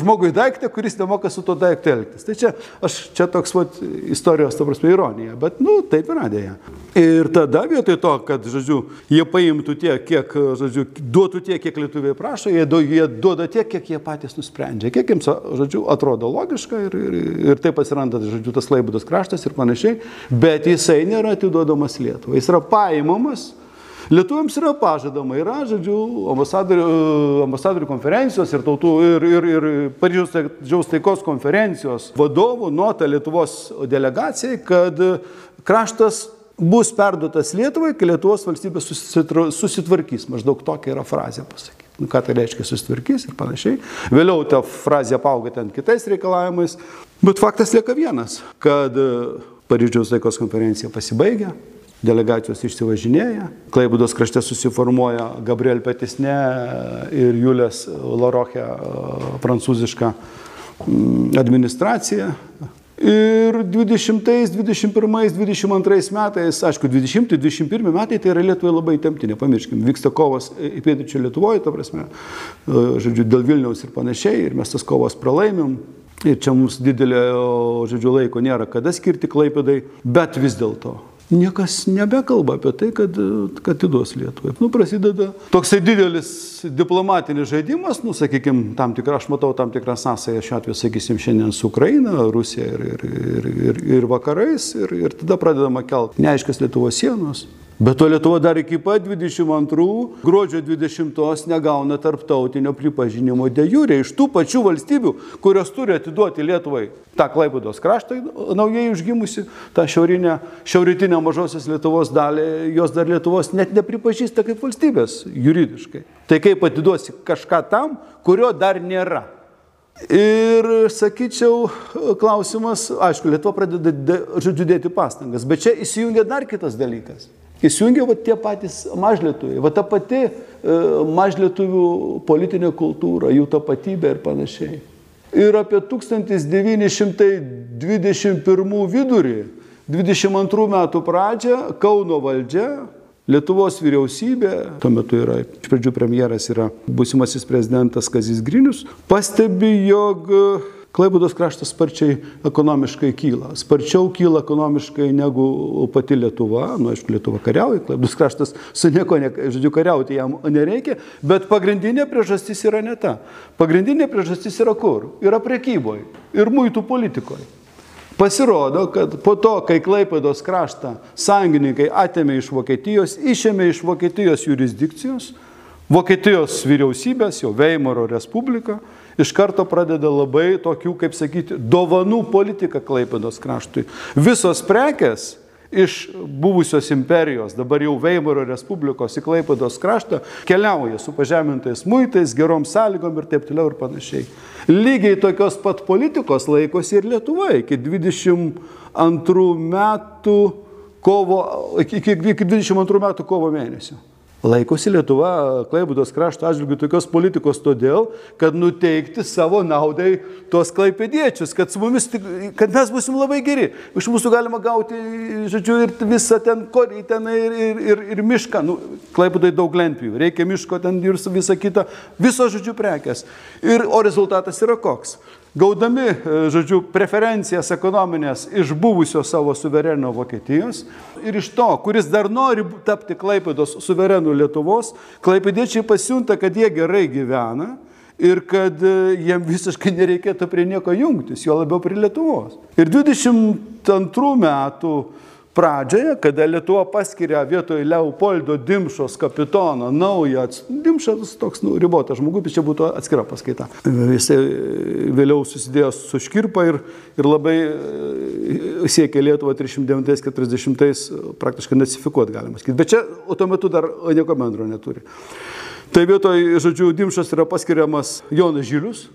žmogui daiktą, kuris nemoka su to daiktu elgtis. Tai čia, aš, čia toks vat, istorijos, ta prasme, ironija, bet, nu, taip yra dėja. Ir tada vietoj to, kad, žodžiu, jie paimtų tiek, kiek, žodžiu, duotų tiek, kiek lietuviai prašo, jie, du, jie duoda tiek, kiek jie patys nusprendžia, kiek jiems, žodžiu, atrodo logiška ir, ir, ir taip atsiranda, žodžiu, tas laibudas kraštas ir panašiai, bet jisai nėra atiduodamas Lietuvai. Jis yra paimamas. Lietuviams yra pažadama, yra, žodžiu, ambasadorių, ambasadorių konferencijos ir tautų ir, ir, ir Paryžiaus taikos konferencijos vadovų nota Lietuvos delegacijai, kad kraštas bus perduotas Lietuvai, kai Lietuvos valstybė susitvarkys. Maždaug tokia yra frazė pasakyti. Nu, ką tai reiškia susitvarkys ir panašiai. Vėliau ta frazė apauga ten kitais reikalavimais. Bet faktas lieka vienas, kad e, Paryžiaus taikos konferencija pasibaigia, delegacijos išsivažinėja, Klaibudos krašte susiformuoja Gabriel Petisne ir Julės Laroche prancūziška administracija. Ir 20, 21, 22 metais, aišku, 20, 21 metai tai yra Lietuvai labai temti, nepamirškim, vyksta kovas į pietričių Lietuvoje, to prasme, e, žodžiu, dėl Vilniaus ir panašiai, ir mes tas kovas pralaimim. Ir čia mums didelio, žodžiu, laiko nėra kada skirti klaipėdai, bet vis dėlto niekas nebekalba apie tai, kad, kad atiduos Lietuvai. Nu, prasideda toksai didelis diplomatinis žaidimas, nu, sakykime, tam tikrą, aš matau tam tikrą sąsąją šiuo atveju, sakysim, šiandien su Ukraina, Rusija ir, ir, ir, ir, ir vakarais, ir, ir tada pradedama kelti neaiškas Lietuvos sienos. Bet to Lietuva dar iki pat 22 gruodžio 20 negauna tarptautinio pripažinimo de jūrė iš tų pačių valstybių, kurios turi atiduoti Lietuvai tą Klaipados kraštą naujai užgimusi, tą šiaurinę, šiauritinę mažosios Lietuvos dalį, jos dar Lietuvos net nepripažįsta kaip valstybės juridiškai. Tai kaip atiduosi kažką tam, kurio dar nėra. Ir sakyčiau, klausimas, aišku, Lietuva pradeda, žodžiu, dėti pastangas, bet čia įsijungia dar kitas dalykas. Įsijungia va tie patys mažlietuviai, va ta pati e, mažlietuvių politinė kultūra, jų tapatybė ir panašiai. Ir apie 1921 vidurį, 22 metų pradžią Kauno valdžia, Lietuvos vyriausybė, tuo metu yra, iš pradžių premjeras yra būsimasis prezidentas Kazis Grinius, pastebi, jog Klaibudos kraštas sparčiai ekonomiškai kyla. Sparčiau kyla ekonomiškai negu pati Lietuva. Nu, aišku, Lietuva kariauja, Klaibudos kraštas su nieko, ne, žodžiu, kariauti jam nereikia, bet pagrindinė priežastis yra ne ta. Pagrindinė priežastis yra kur? Yra prekyboje ir muitų politikoje. Pasirodo, kad po to, kai Klaipėdos kraštą sąjungininkai atėmė iš Vokietijos, išėmė iš Vokietijos jurisdikcijos, Vokietijos vyriausybės, jau Veimaro Respublika, iš karto pradeda labai tokių, kaip sakyti, dovanų politiką Klaipėdos kraštui. Visos prekes iš buvusios imperijos, dabar jau Veimaro Respublikos į Klaipėdos kraštą, keliauja su pažemintais muitais, gerom sąlygom ir taip toliau ir panašiai. Lygiai tokios pat politikos laikosi ir Lietuva iki 22 metų kovo, iki, iki 22 metų kovo mėnesio. Laikosi Lietuva Klaibudos krašto atžvilgių tokios politikos todėl, kad nuteikti savo naudai tuos klaipėdiečius, kad, mumis, kad mes busim labai geri. Iš mūsų galima gauti, žodžiu, ir visą ten korį, ten ir, ir, ir, ir mišką. Nu, Klaipudai daug lentpjų, reikia miško ten ir visą kitą, visos, žodžiu, prekes. Ir, o rezultatas yra koks? Gaudami, e, žodžiu, preferencijas ekonominės iš buvusio savo suvereno Vokietijos ir iš to, kuris dar nori tapti Klaipėdos suverenų Lietuvos, klaipėdiečiai pasiunta, kad jie gerai gyvena ir kad e, jiem visiškai nereikėtų prie nieko jungtis, jo labiau prie Lietuvos. Ir 22 metų pradžioje, kada Lietuva paskiria vietoj Leopoldo Dimšos kapitono naują, Dimšas toks nu, ribotas žmogus, čia būtų atskira paskaita. Jis vėliau susidėjo su Škirpa ir, ir labai e, siekė Lietuvą 309-40 praktiškai nacifikuoti, galima sakyti. Bet čia tuo metu dar nieko bendro neturi. Tai vietoj, žodžiu, Dimšas yra paskiriamas Jonas Žilius,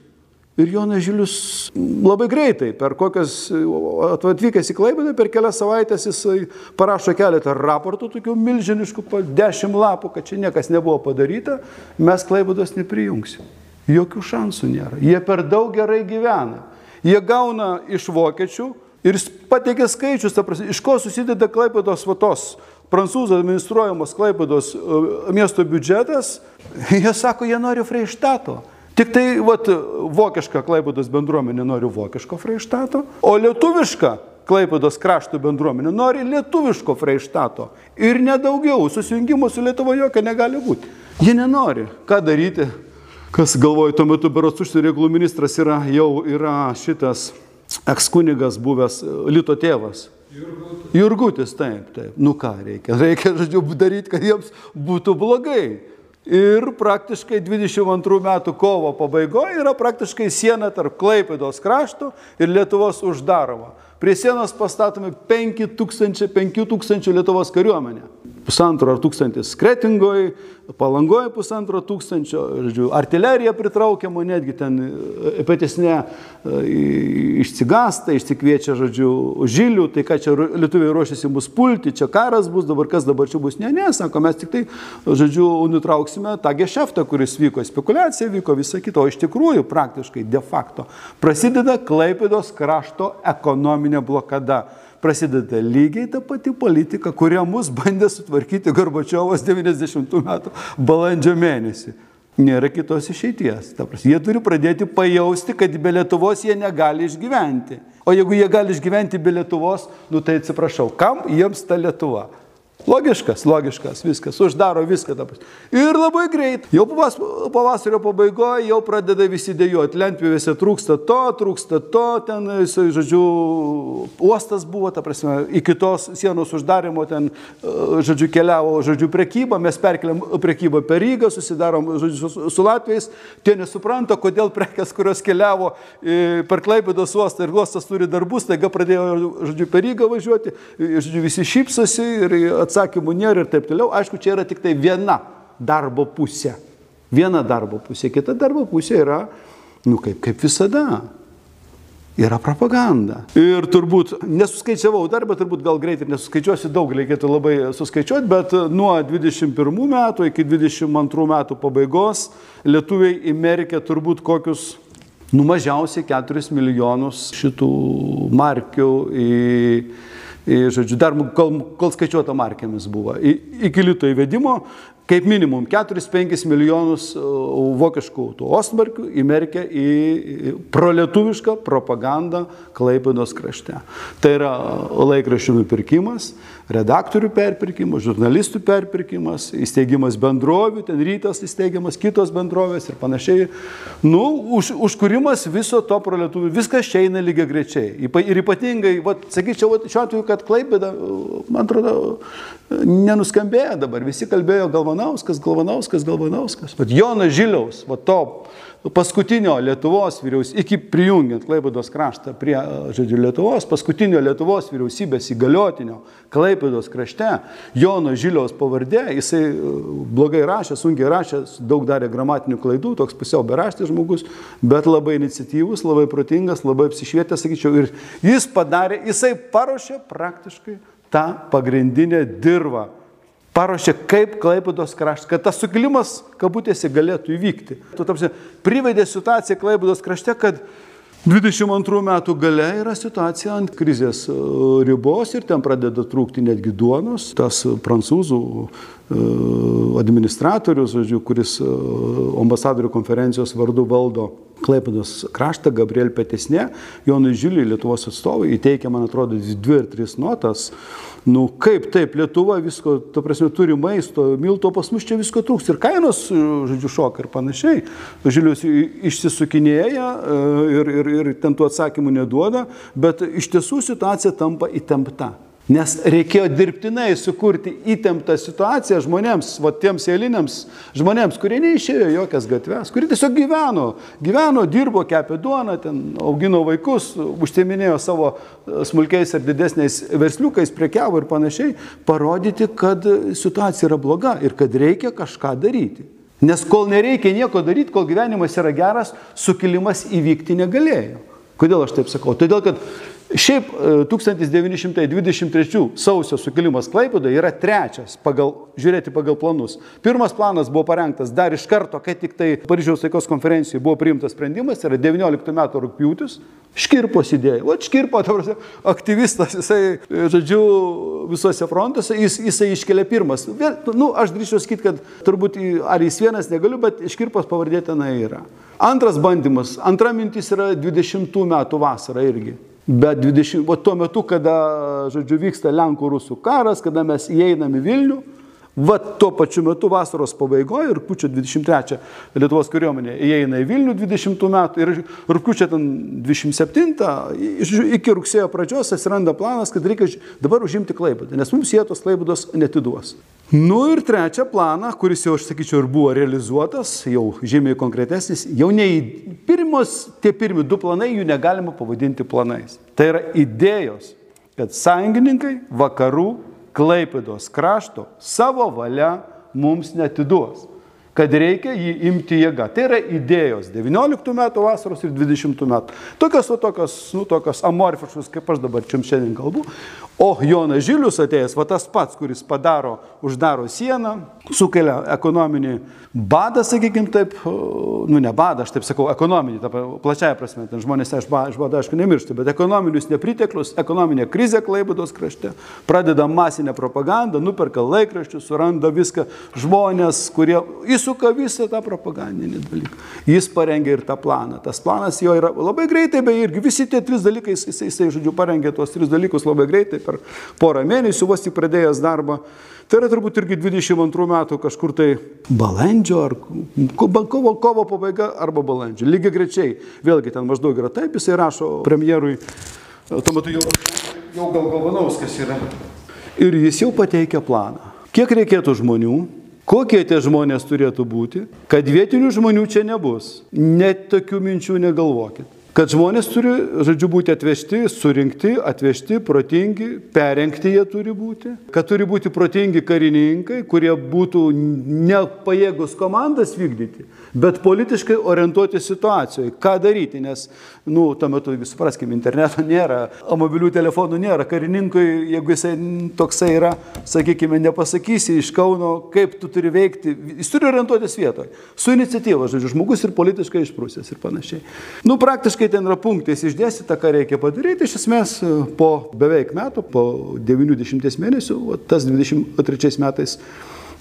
Ir Jonas Žilius labai greitai, per kokias, atvykęs į Klaipėdą, per kelias savaitės jisai parašo keletą raportų, tokių milžiniškų, dešimt lapų, kad čia niekas nebuvo padaryta, mes Klaipėdos neprijungsim. Jokių šansų nėra. Jie per daug gerai gyvena. Jie gauna iš vokiečių ir pateikia skaičius, prasme, iš ko susideda Klaipėdos vatos prancūzų administruojamos Klaipėdos e, miesto biudžetas. Jie sako, jie nori Freištato. Tik tai vat, vokiška Klaipados bendruomenė nori vokiško Freištato, o lietuviška Klaipados krašto bendruomenė nori lietuviško Freištato. Ir nedaugiau, susijungimo su Lietuva jokio negali būti. Jie nenori. Ką daryti? Kas galvoja, tuo metu berots užsienio reikalų ministras yra, jau yra šitas ekskunigas buvęs Lito tėvas. Jurgutis. Jurgutis, taip, taip. Nu ką reikia? Reikia, žodžiu, daryti, kad jiems būtų blogai. Ir praktiškai 22 metų kovo pabaigoje yra praktiškai siena tarp Klaipėdos krašto ir Lietuvos uždaroma. Prie sienos pastatomi 5000, 5000 Lietuvos kariuomenė pusantro ar tūkstantis Kretingoje, Palangoje pusantro tūkstančio, žodžiu, artilerija pritraukiama, netgi ten e, petesnė e, išsigasta, išsikviečia, žodžiu, žilių, tai ką čia lietuviai ruošiasi mus pulti, čia karas bus, dabar kas dabar čia bus, ne, ne, sako, mes tik tai, žodžiu, nutrauksime tą gešeftą, kuris vyko, spekulacija vyko, visa kita, o iš tikrųjų praktiškai de facto prasideda Klaipėdos krašto ekonominė blokada prasideda lygiai ta pati politika, kurią mus bandė sutvarkyti Gorbačiovas 90 metų balandžio mėnesį. Nėra kitos išeities. Ta prasme, jie turi pradėti pajausti, kad be Lietuvos jie negali išgyventi. O jeigu jie gali išgyventi be Lietuvos, nu tai atsiprašau, kam jiems ta Lietuva? Logiškas, logiškas, viskas, uždaro viską dabar. Ir labai greit, jau pavas, pavasario pabaigoje jau pradeda visi dėjoti, lentpivėse trūksta to, trūksta to, ten, žodžiu, uostas buvo, ta prasme, iki tos sienos uždarimo ten, žodžiu, keliavo, žodžiu, prekyba, mes perkeliam prekybą per Rygą, susidarom, žodžiu, su, su Latvijais, tie nesupranta, kodėl prekes, kurios keliavo per Klaipėdos uostą ir uostas turi darbus, taiga pradėjo, žodžiu, per Rygą važiuoti, žodžiu, visi šypsosi ir atsakė, atsakymų nėra ir taip toliau. Aišku, čia yra tik tai viena darbo pusė. Viena darbo pusė. Kita darbo pusė yra, nu kaip, kaip visada, yra propaganda. Ir turbūt, nesuskaičiavau dar, bet turbūt gal greitai nesuskaičiuosiu, daug reikėtų labai suskaičiuoti, bet nuo 21 metų iki 22 metų pabaigos lietuviai įmerkė turbūt kokius nu mažiausiai 4 milijonus šitų markių į, žodžiu, dar kol, kol skaičiuota markėmis buvo. I, iki lito įvedimo, kaip minimum 4-5 milijonus vokiškų tų ostmarkių įmerkė į prolietuvišką propagandą Klaipėdos krašte. Tai yra laikraščių nupirkimas, redaktorių perpirkimas, žurnalistų perpirkimas, įsteigimas bendrovių, ten rytas įsteigiamas kitos bendrovės ir panašiai. Nu, už, užkūrimas viso to prolietuvių, viskas čia eina lygiai grečiai. Ir ypatingai, vat, sakyčiau, vat, šiuo atveju, kad Klaipėda, man atrodo, nenuskambėjo dabar. Visi kalbėjo Galvanauskas, Galvanauskas, Galvanauskas. Bet Jonas Žiliaus, va to paskutinio Lietuvos vyriausybės, iki prijungiant Klaipėdos kraštą prie, žodžiu, Lietuvos, paskutinio Lietuvos vyriausybės įgaliotinio Klaipėdos krašte, Jono Žiliaus pavardė, jisai blogai rašė, sunkiai rašė, daug darė gramatinių klaidų, toks pusiau beraštis žmogus, bet labai iniciatyvus, labai protingas, labai apsišvietęs, sakyčiau, ir jis padarė, jisai paruošė praktiškai tą pagrindinę dirvą. Paruošė, kaip Klaipėdos kraštas, kad tas sukilimas, kabutėse, galėtų įvykti. Tu tapsi, privedė situaciją Klaipėdos krašte, kad 22 metų gale yra situacija ant krizės ribos ir ten pradeda trūkti netgi duonos. Tas prancūzų administratorius, žodžiu, kuris ambasadorių konferencijos vardu valdo Klaipėdos kraštą, Gabriel Petesnė, Jonui Žiliui, Lietuvos atstovai, įteikė, man atrodo, dvi ar tris notas. Nu kaip taip, Lietuva visko, ta prasme, turi maisto, milto pas mus čia visko trūks ir kainos, žodžiu, šoka ir panašiai. Žilius išsisukinėja ir, ir, ir ten tų atsakymų neduoda, bet iš tiesų situacija tampa įtempta. Nes reikėjo dirbtinai sukurti įtemptą situaciją žmonėms, va tiems eiliniams žmonėms, kurie neišėjo jokias gatves, kurie tiesiog gyveno, gyveno, dirbo, kepė duoną, ten augino vaikus, užtieminėjo savo smulkiais ir didesniais versliukais, prekiavo ir panašiai, parodyti, kad situacija yra bloga ir kad reikia kažką daryti. Nes kol nereikia nieko daryti, kol gyvenimas yra geras, sukilimas įvykti negalėjo. Kodėl aš taip sakau? Todėl, kad Šiaip 1923 sausio sukilimas Klaipėdoje yra trečias, pagal, žiūrėti pagal planus. Pirmas planas buvo parengtas dar iš karto, kai tik tai Paryžiaus taikos konferencijoje buvo priimtas sprendimas, yra 19 metų rūpjūtis, Škirpos idėja. O Škirpo, tavasi, aktyvistas, jisai, žodžiu, visuose frontuose, jis, jisai iškelia pirmas. Nu, aš drįšiu sakyti, kad turbūt ar jis vienas negaliu, bet Škirpos pavardė tenai yra. Antras bandymas, antra mintis yra 20 metų vasara irgi. Bet 20, o tuo metu, kada, žodžiu, vyksta Lenkų-Rusų karas, kada mes įeinam į Vilnių, va tuo pačiu metu vasaros pabaigoje, rūpiučio 23 Lietuvos kariuomenė įeina į Vilnių 20 metų ir rūpiučio 27 iki rugsėjo pradžios atsiranda planas, kad reikia dabar užimti Klaibadą, nes mums jie tos Klaibados netiduos. Nu ir trečią planą, kuris jau, aš sakyčiau, ir buvo realizuotas, jau žymiai konkretesnis, jau ne į pirmos, tie pirmi du planai, jų negalima pavadinti planais. Tai yra idėjos, kad sąjungininkai vakarų Klaipėdos krašto savo valia mums netiduos kad reikia jį imti jėga. Tai yra idėjos 19 metų vasaros ir 20 metų. Tokios, o tokios, nu, tokios amorfiškos, kaip aš dabar čia šiandien kalbu. O Jonas Žilius atėjęs, va tas pats, kuris padaro, uždaro sieną, sukelia ekonominį badą, sakykime taip, nu ne badą, aš taip sakau, ekonominį, ta plačiaja prasme, ten žmonės iš bado, aišku, nemiršta, bet ekonominius nepriteklius, ekonominė krizė Klaibados krašte, pradeda masinę propagandą, nuperka laikraščius, suranda viską, žmonės, kurie, jis įsuka visą tą propagandinį dalyką. Jis parengė ir tą planą. Tas planas jo yra labai greitai, beje, irgi visi tie trys dalykai, jisai, jisai žodžiu, parengė tuos tris dalykus labai greitai per porą mėnesių, vos tik pradėjęs darbą. Tai yra turbūt irgi 22 metų kažkur tai balandžio, ar kovo, kovo pabaiga arba balandžio. Lygiai grečiai, vėlgi ten maždaug yra taip, jisai rašo premjerui, tuo metu jau, jau gal Galvanauskas yra. Ir jis jau pateikia planą. Kiek reikėtų žmonių, kokie tie žmonės turėtų būti, kad vietinių žmonių čia nebus. Net tokių minčių negalvokit. Kad žmonės turi, žodžiu, būti atvežti, surinkti, atvežti, protingi, perengti jie turi būti. Kad turi būti protingi karininkai, kurie būtų nepajėgus komandas vykdyti, bet politiškai orientuoti situacijoje. Ką daryti, nes, nu, tuo metu, supraskime, interneto nėra, o mobilių telefonų nėra. Karininkui, jeigu jisai toksai yra, sakykime, nepasakysi iš Kauno, kaip tu turi veikti, jis turi orientuotis vietoje. Su iniciatyva, žodžiu, žmogus ir politiškai išprūsęs ir panašiai. Nu, praktiškai kai ten yra punktais išdėstyta, ką reikia padaryti, iš esmės po beveik metų, po 90 mėnesių, tas 23 metais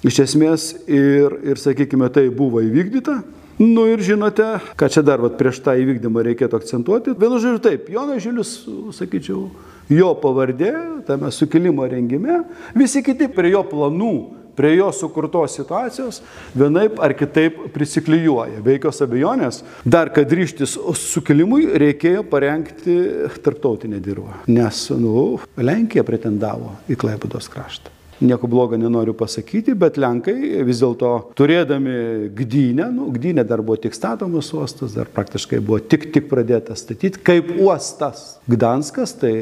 iš esmės ir, ir sakykime, tai buvo įvykdyta. Nu ir žinote, ką čia dar vat, prieš tą įvykdymą reikėtų akcentuoti. Vienu žodžiu taip, Jonas Žilius, sakyčiau, jo pavardė tame sukilimo rengime, visi kiti prie jo planų prie jo sukurtos situacijos vienaip ar kitaip prisiklyjuoja. Be jokios abejonės, dar kad ryštis sukilimui reikėjo parengti tarptautinę dirbą, nes nu, Lenkija pretendavo į Klaipados kraštą. Nieko blogo nenoriu pasakyti, bet Lenkai vis dėlto turėdami Gdynę, nu, Gdynė dar buvo tik statomas uostas, dar praktiškai buvo tik tik pradėtas statyti, kaip uostas Gdanskas, tai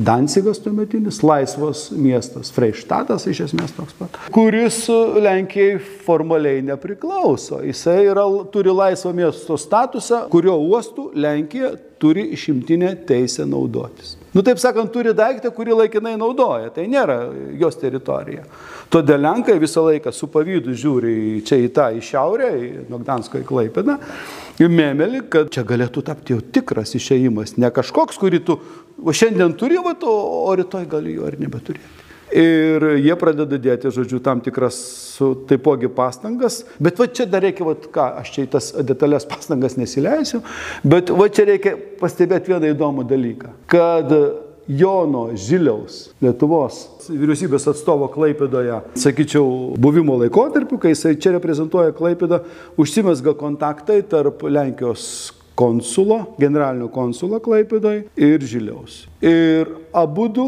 Dansigas tuometinis, laisvas miestas, Freištatas iš esmės toks pat, kuris Lenkijai formaliai nepriklauso. Jisai yra, turi laisvą miesto statusą, kurio uostų Lenkija turi išimtinę teisę naudotis. Nu, taip sakant, turi daiktą, kurį laikinai naudoja, tai nėra jos teritorija. Todėl Lenkai visą laiką su pavydu žiūri čia į tą, į šiaurę, į Nogdansko į Klaipedą, į Memelį, kad čia galėtų tapti jau tikras išėjimas, ne kažkoks, kurį tu o šiandien turi, va, o rytoj gali jo ir nebeturėti. Ir jie pradeda dėti, žodžiu, tam tikras taipogi pastangas, bet va čia dar reikia, va ką, aš čia į tas detalės pastangas nesileisiu, bet va čia reikia pastebėti vieną įdomų dalyką, kad Jono Žiliaus, Lietuvos vyriausybės atstovo Klaipėdoje, sakyčiau, buvimo laikotarpiu, kai jisai čia reprezentuoja Klaipėdą, užsimesga kontaktai tarp Lenkijos konsulo, generalinio konsulo Klaipėdoje ir Žiliaus. Ir abu du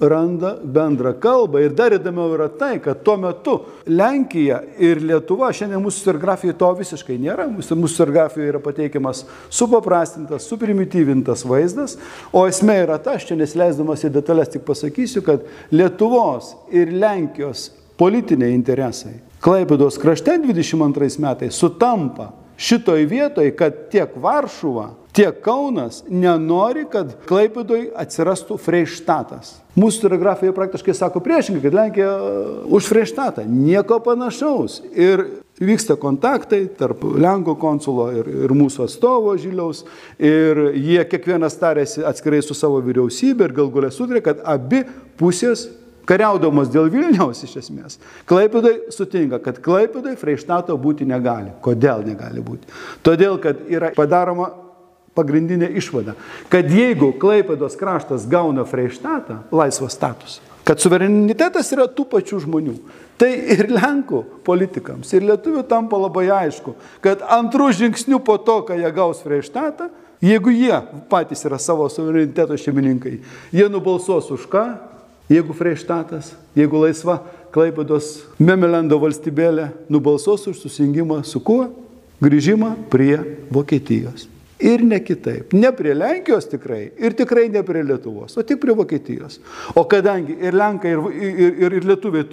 randa bendrą kalbą. Ir dar įdomiau yra tai, kad tuo metu Lenkija ir Lietuva, šiandien mūsų istoriografijoje to visiškai nėra, mūsų istoriografijoje yra pateikiamas supaprastintas, suprimityvintas vaizdas, o esmė yra ta, aš čia nesileisdamas į detalės tik pasakysiu, kad Lietuvos ir Lenkijos politiniai interesai Klaipėdos krašte 22 metais sutampa šitoj vietoj, kad tiek Varšuva, tiek Kaunas nenori, kad Klaipėdoj atsirastų Freištatas. Mūsų historiografija praktiškai sako priešingai, kad Lenkija už Freištatą. Nieko panašaus. Ir vyksta kontaktai tarp Lenkų konsulo ir, ir mūsų atstovo Žiliaus. Ir jie kiekvienas tarėsi atskirai su savo vyriausybė ir gal galę sutarė, kad abi pusės kariaudamas dėl Vilniaus iš esmės, Klaipėdai sutinka, kad Klaipėdai Freištato būti negali. Kodėl negali būti? Todėl, kad yra padaroma pagrindinė išvada, kad jeigu Klaipėdos kraštas gauna Freištatą, laisvą statusą, kad suverenitetas yra tų pačių žmonių. Tai ir Lenkų politikams, ir Lietuvių tampa labai aišku, kad antrų žingsnių po to, kai jie gaus Freištatą, jeigu jie patys yra savo suvereniteto šeimininkai, jie nubalsuos už ką? Jeigu Freištatas, jeigu laisva Klaipados Memelendo valstybėlė nubalsos už susijungimą su kuo? Grįžimą prie Vokietijos. Ir ne kitaip. Ne prie Lenkijos tikrai. Ir tikrai ne prie Lietuvos, o tik prie Vokietijos. O kadangi ir Lenkai, ir, ir, ir, ir Lietuviai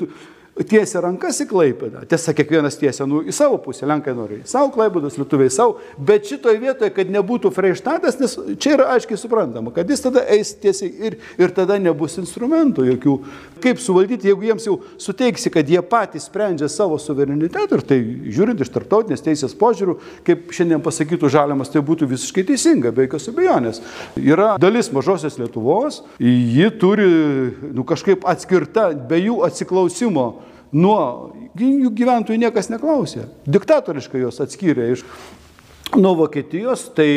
tiesia rankas į Klaipėdą. Tiesa, kiekvienas tiesia nu, į savo pusę, Lenkai nori į savo Klaipėdos, Lietuviai savo, bet šitoje vietoje, kad nebūtų Freištatas, nes čia yra aiškiai suprantama, kad jis tada eis tiesiai ir, ir tada nebus instrumentų jokių. Kaip suvaldyti, jeigu jiems jau suteiksi, kad jie patys sprendžia savo suverenitetą ir tai žiūrint iš tarptautinės teisės požiūrių, kaip šiandien pasakytų žaliamas, tai būtų visiškai teisinga, be jokios abejonės. Yra dalis mažosios Lietuvos, ji turi nu, kažkaip atskirta, be jų atsiklausimo nuo jų gyventojų niekas neklausė. Diktatoriškai juos atskyrė iš nuo Vokietijos, tai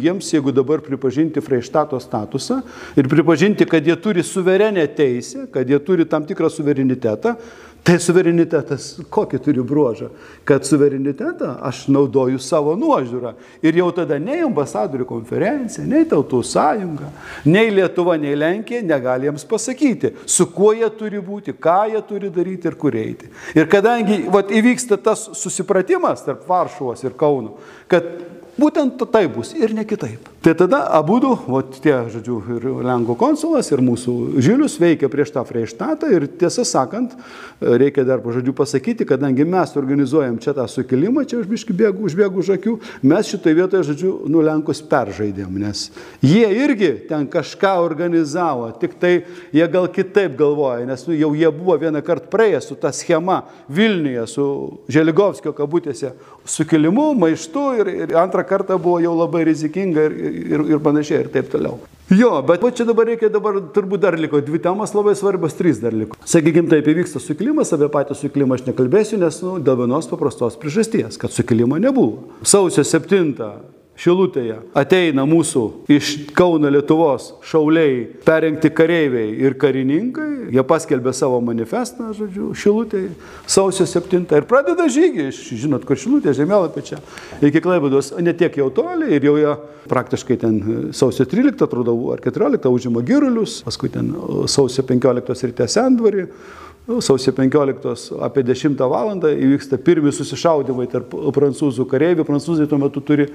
jiems, jeigu dabar pripažinti Freištato statusą ir pripažinti, kad jie turi suverenę teisę, kad jie turi tam tikrą suverenitetą, Tai suverenitetas kokį turi bruožą? Kad suverenitetą aš naudoju savo nuožiūrą. Ir jau tada nei ambasadorių konferencija, nei tautų sąjunga, nei Lietuva, nei Lenkija negali jiems pasakyti, su kuo jie turi būti, ką jie turi daryti ir kur eiti. Ir kadangi vat, įvyksta tas susipratimas tarp Varšuvos ir Kauno, kad būtent tai bus ir ne kitaip. Tai tada abu du, o tie, žodžiu, ir Lenkų konsulas, ir mūsų Žilius veikia prieš tą Freištatą. Ir tiesą sakant, reikia dar pažodžiu pasakyti, kadangi mes organizuojam čia tą sukilimą, čia užbiški bėgu, užbėgu už akių, mes šitoje vietoje, žodžiu, nu Lenkus peržaidėm, nes jie irgi ten kažką organizavo, tik tai jie gal kitaip galvoja, nes nu, jau jie buvo vieną kartą praėję su ta schema Vilniuje, su Želigovskio kabutėse sukilimu, maištu ir, ir antrą kartą buvo jau labai rizikinga ir, ir, ir panašiai ir taip toliau. Jo, bet čia dabar reikia, dabar turbūt dar liko dvi temos labai svarbios, trys dar liko. Sakykime, taip įvyksta sukilimas, apie patį sukilimą aš nekalbėsiu, nes nu, dėl vienos paprastos priežasties, kad sukilimo nebuvo. Sausio 7 Šilutėje ateina mūsų iš Kauno Lietuvos šauliai, perrinkti kareiviai ir karininkai, jie paskelbė savo manifestą, žodžiu, Šilutėje, sausio 7 ir pradeda žygį, žinot, kur Šilutė, žemėlapė čia, iki Klaibados, ne tiek jau toli ir jau jie praktiškai ten sausio 13, atrodo, ar 14 užima Girulius, paskui ten sausio 15 ryte Sendvarį, sausio 15 apie 10 val. įvyksta pirmi susišaudimai tarp prancūzų kareivių. Prancūzai tuo metu turi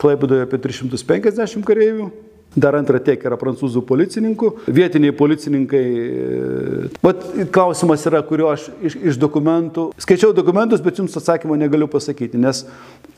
Klaipadoje apie 350 kareivių. Dar antra tiek yra prancūzų policininkų. Vietiniai policininkai. Vat klausimas yra, kurio aš iš, iš dokumentų. Skaičiau dokumentus, bet jums atsakymo negaliu pasakyti, nes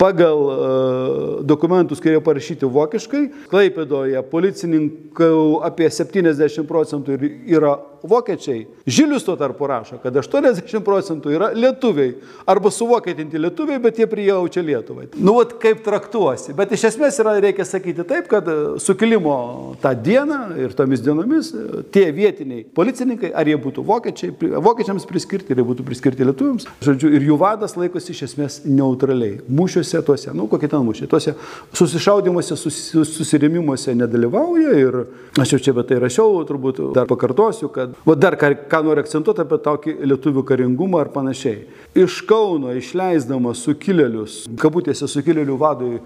pagal uh, dokumentus, kurie parašyti vokiškai, Klaipėdoje policininkų apie 70 procentų yra vokiečiai. Žilius tuo tarpu rašo, kad 80 procentų yra lietuviai. Arba suvokietinti lietuviai, bet jie prijaučia Lietuvai. Nu, vat kaip traktuosi. Bet iš esmės yra, reikia sakyti taip, kad e, sukilimo tą dieną ir tomis dienomis e, tie vietiniai policininkai, ar jie būtų vokiečiai, vokiečiams priskirti, ar jie būtų priskirti lietuviams, žodžiu, ir jų vadas laikosi iš esmės neutraliai. Mūšiuose tuose, nu kokie ten mūšiai, tuose susišaudimuose, sus, susirėmimuose nedalyvauja ir aš jau čia bet tai rašiau, turbūt dar pakartosiu, kad O dar ką, ką noriu akcentuoti apie tokį lietuvių karingumą ar panašiai. Iš Kauno išleisdamas sukilėlius, kabutėse sukilėlių vadui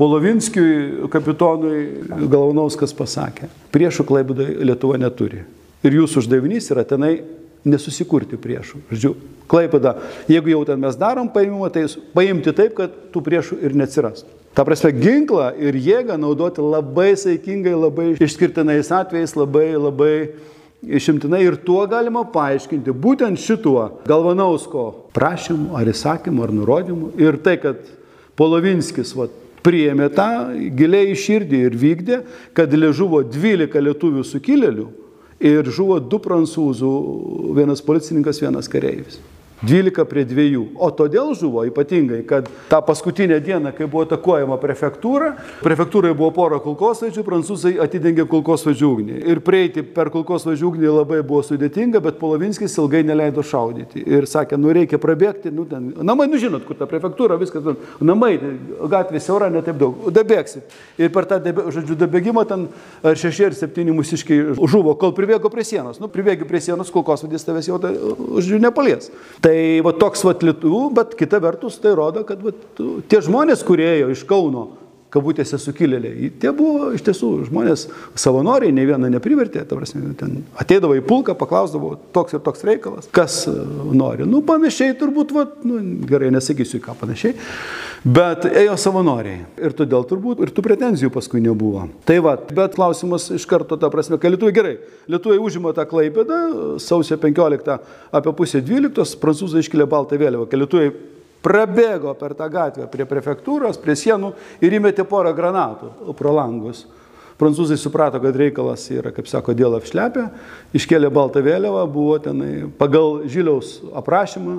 Polovinskiui, kapitonui Galvanauskas pasakė, priešų klaibudai Lietuva neturi. Ir jūsų uždavinys yra tenai nesusikurti priešų. Žodžiu, Klaipada, jeigu jau ten mes darom paimimą, tai paimti taip, kad tų priešų ir neatsirastų. Ta prasme, ginklą ir jėgą naudoti labai saikingai, labai išskirtinais atvejais, labai, labai išimtinai ir tuo galima paaiškinti būtent šituo Galvanausko prašymu ar įsakymu ar nurodymu ir tai, kad Polovinskis vat, priėmė tą giliai iš širdį ir vykdė, kad žuvo 12 lietuvių sukilėlių ir žuvo du prancūzų, vienas policininkas, vienas kareivis. 12 prie 2. O todėl žuvo ypatingai, kad tą paskutinę dieną, kai buvo atakuojama prefektūra, prefektūrai buvo pora kulkosvaidžių, prancūzai atidengė kulkosvaidžių ugnį. Ir prieiti per kulkosvaidžių ugnį labai buvo sudėtinga, bet Polovinskis ilgai neleido šaudyti. Ir sakė, nu reikia prabėgti, nu ten, namai, nu žinot, kur ta prefektūra, viskas, ten, namai, gatvė siaura, netaip daug, dabėgsit. Ir per tą, debe, žodžiu, dabėgimą ten ar šeši ar septyni mūsiškai žuvo, kol pribėgo prie sienos. Nu, pribėgi prie sienos, kulkosvaidis tavęs jau, žodžiu, nepalies. Tai Tai va toks va lietuvų, bet kita vertus tai rodo, kad va, tie žmonės, kurie ėjo iš Kauno, kabutėse sukilėliai, tie buvo iš tiesų žmonės savanoriai, ne vieną neprivertė, ta prasme, ten ateidavo į pulką, paklausdavo toks ir toks reikalas, kas e, nori. Nu, panašiai turbūt, va, nu, gerai, nesakysiu ką panašiai, bet ėjo savanoriai. Ir todėl turbūt ir tų pretenzijų paskui nebuvo. Tai va, bet klausimas iš karto, ta prasme, kad lietuvai gerai, lietuvai užima tą klaipėdą, sausio 15 apie pusę 12, prancūzai iškėlė baltą vėliavą, kad lietuvai prabėgo per tą gatvę prie prefektūros, prie sienų ir įmetė porą granatų pro langus. Prancūzai suprato, kad reikalas yra, kaip sako, dėl apšlepę, iškėlė baltą vėliavą, buvo tenai pagal Žiliaus aprašymą,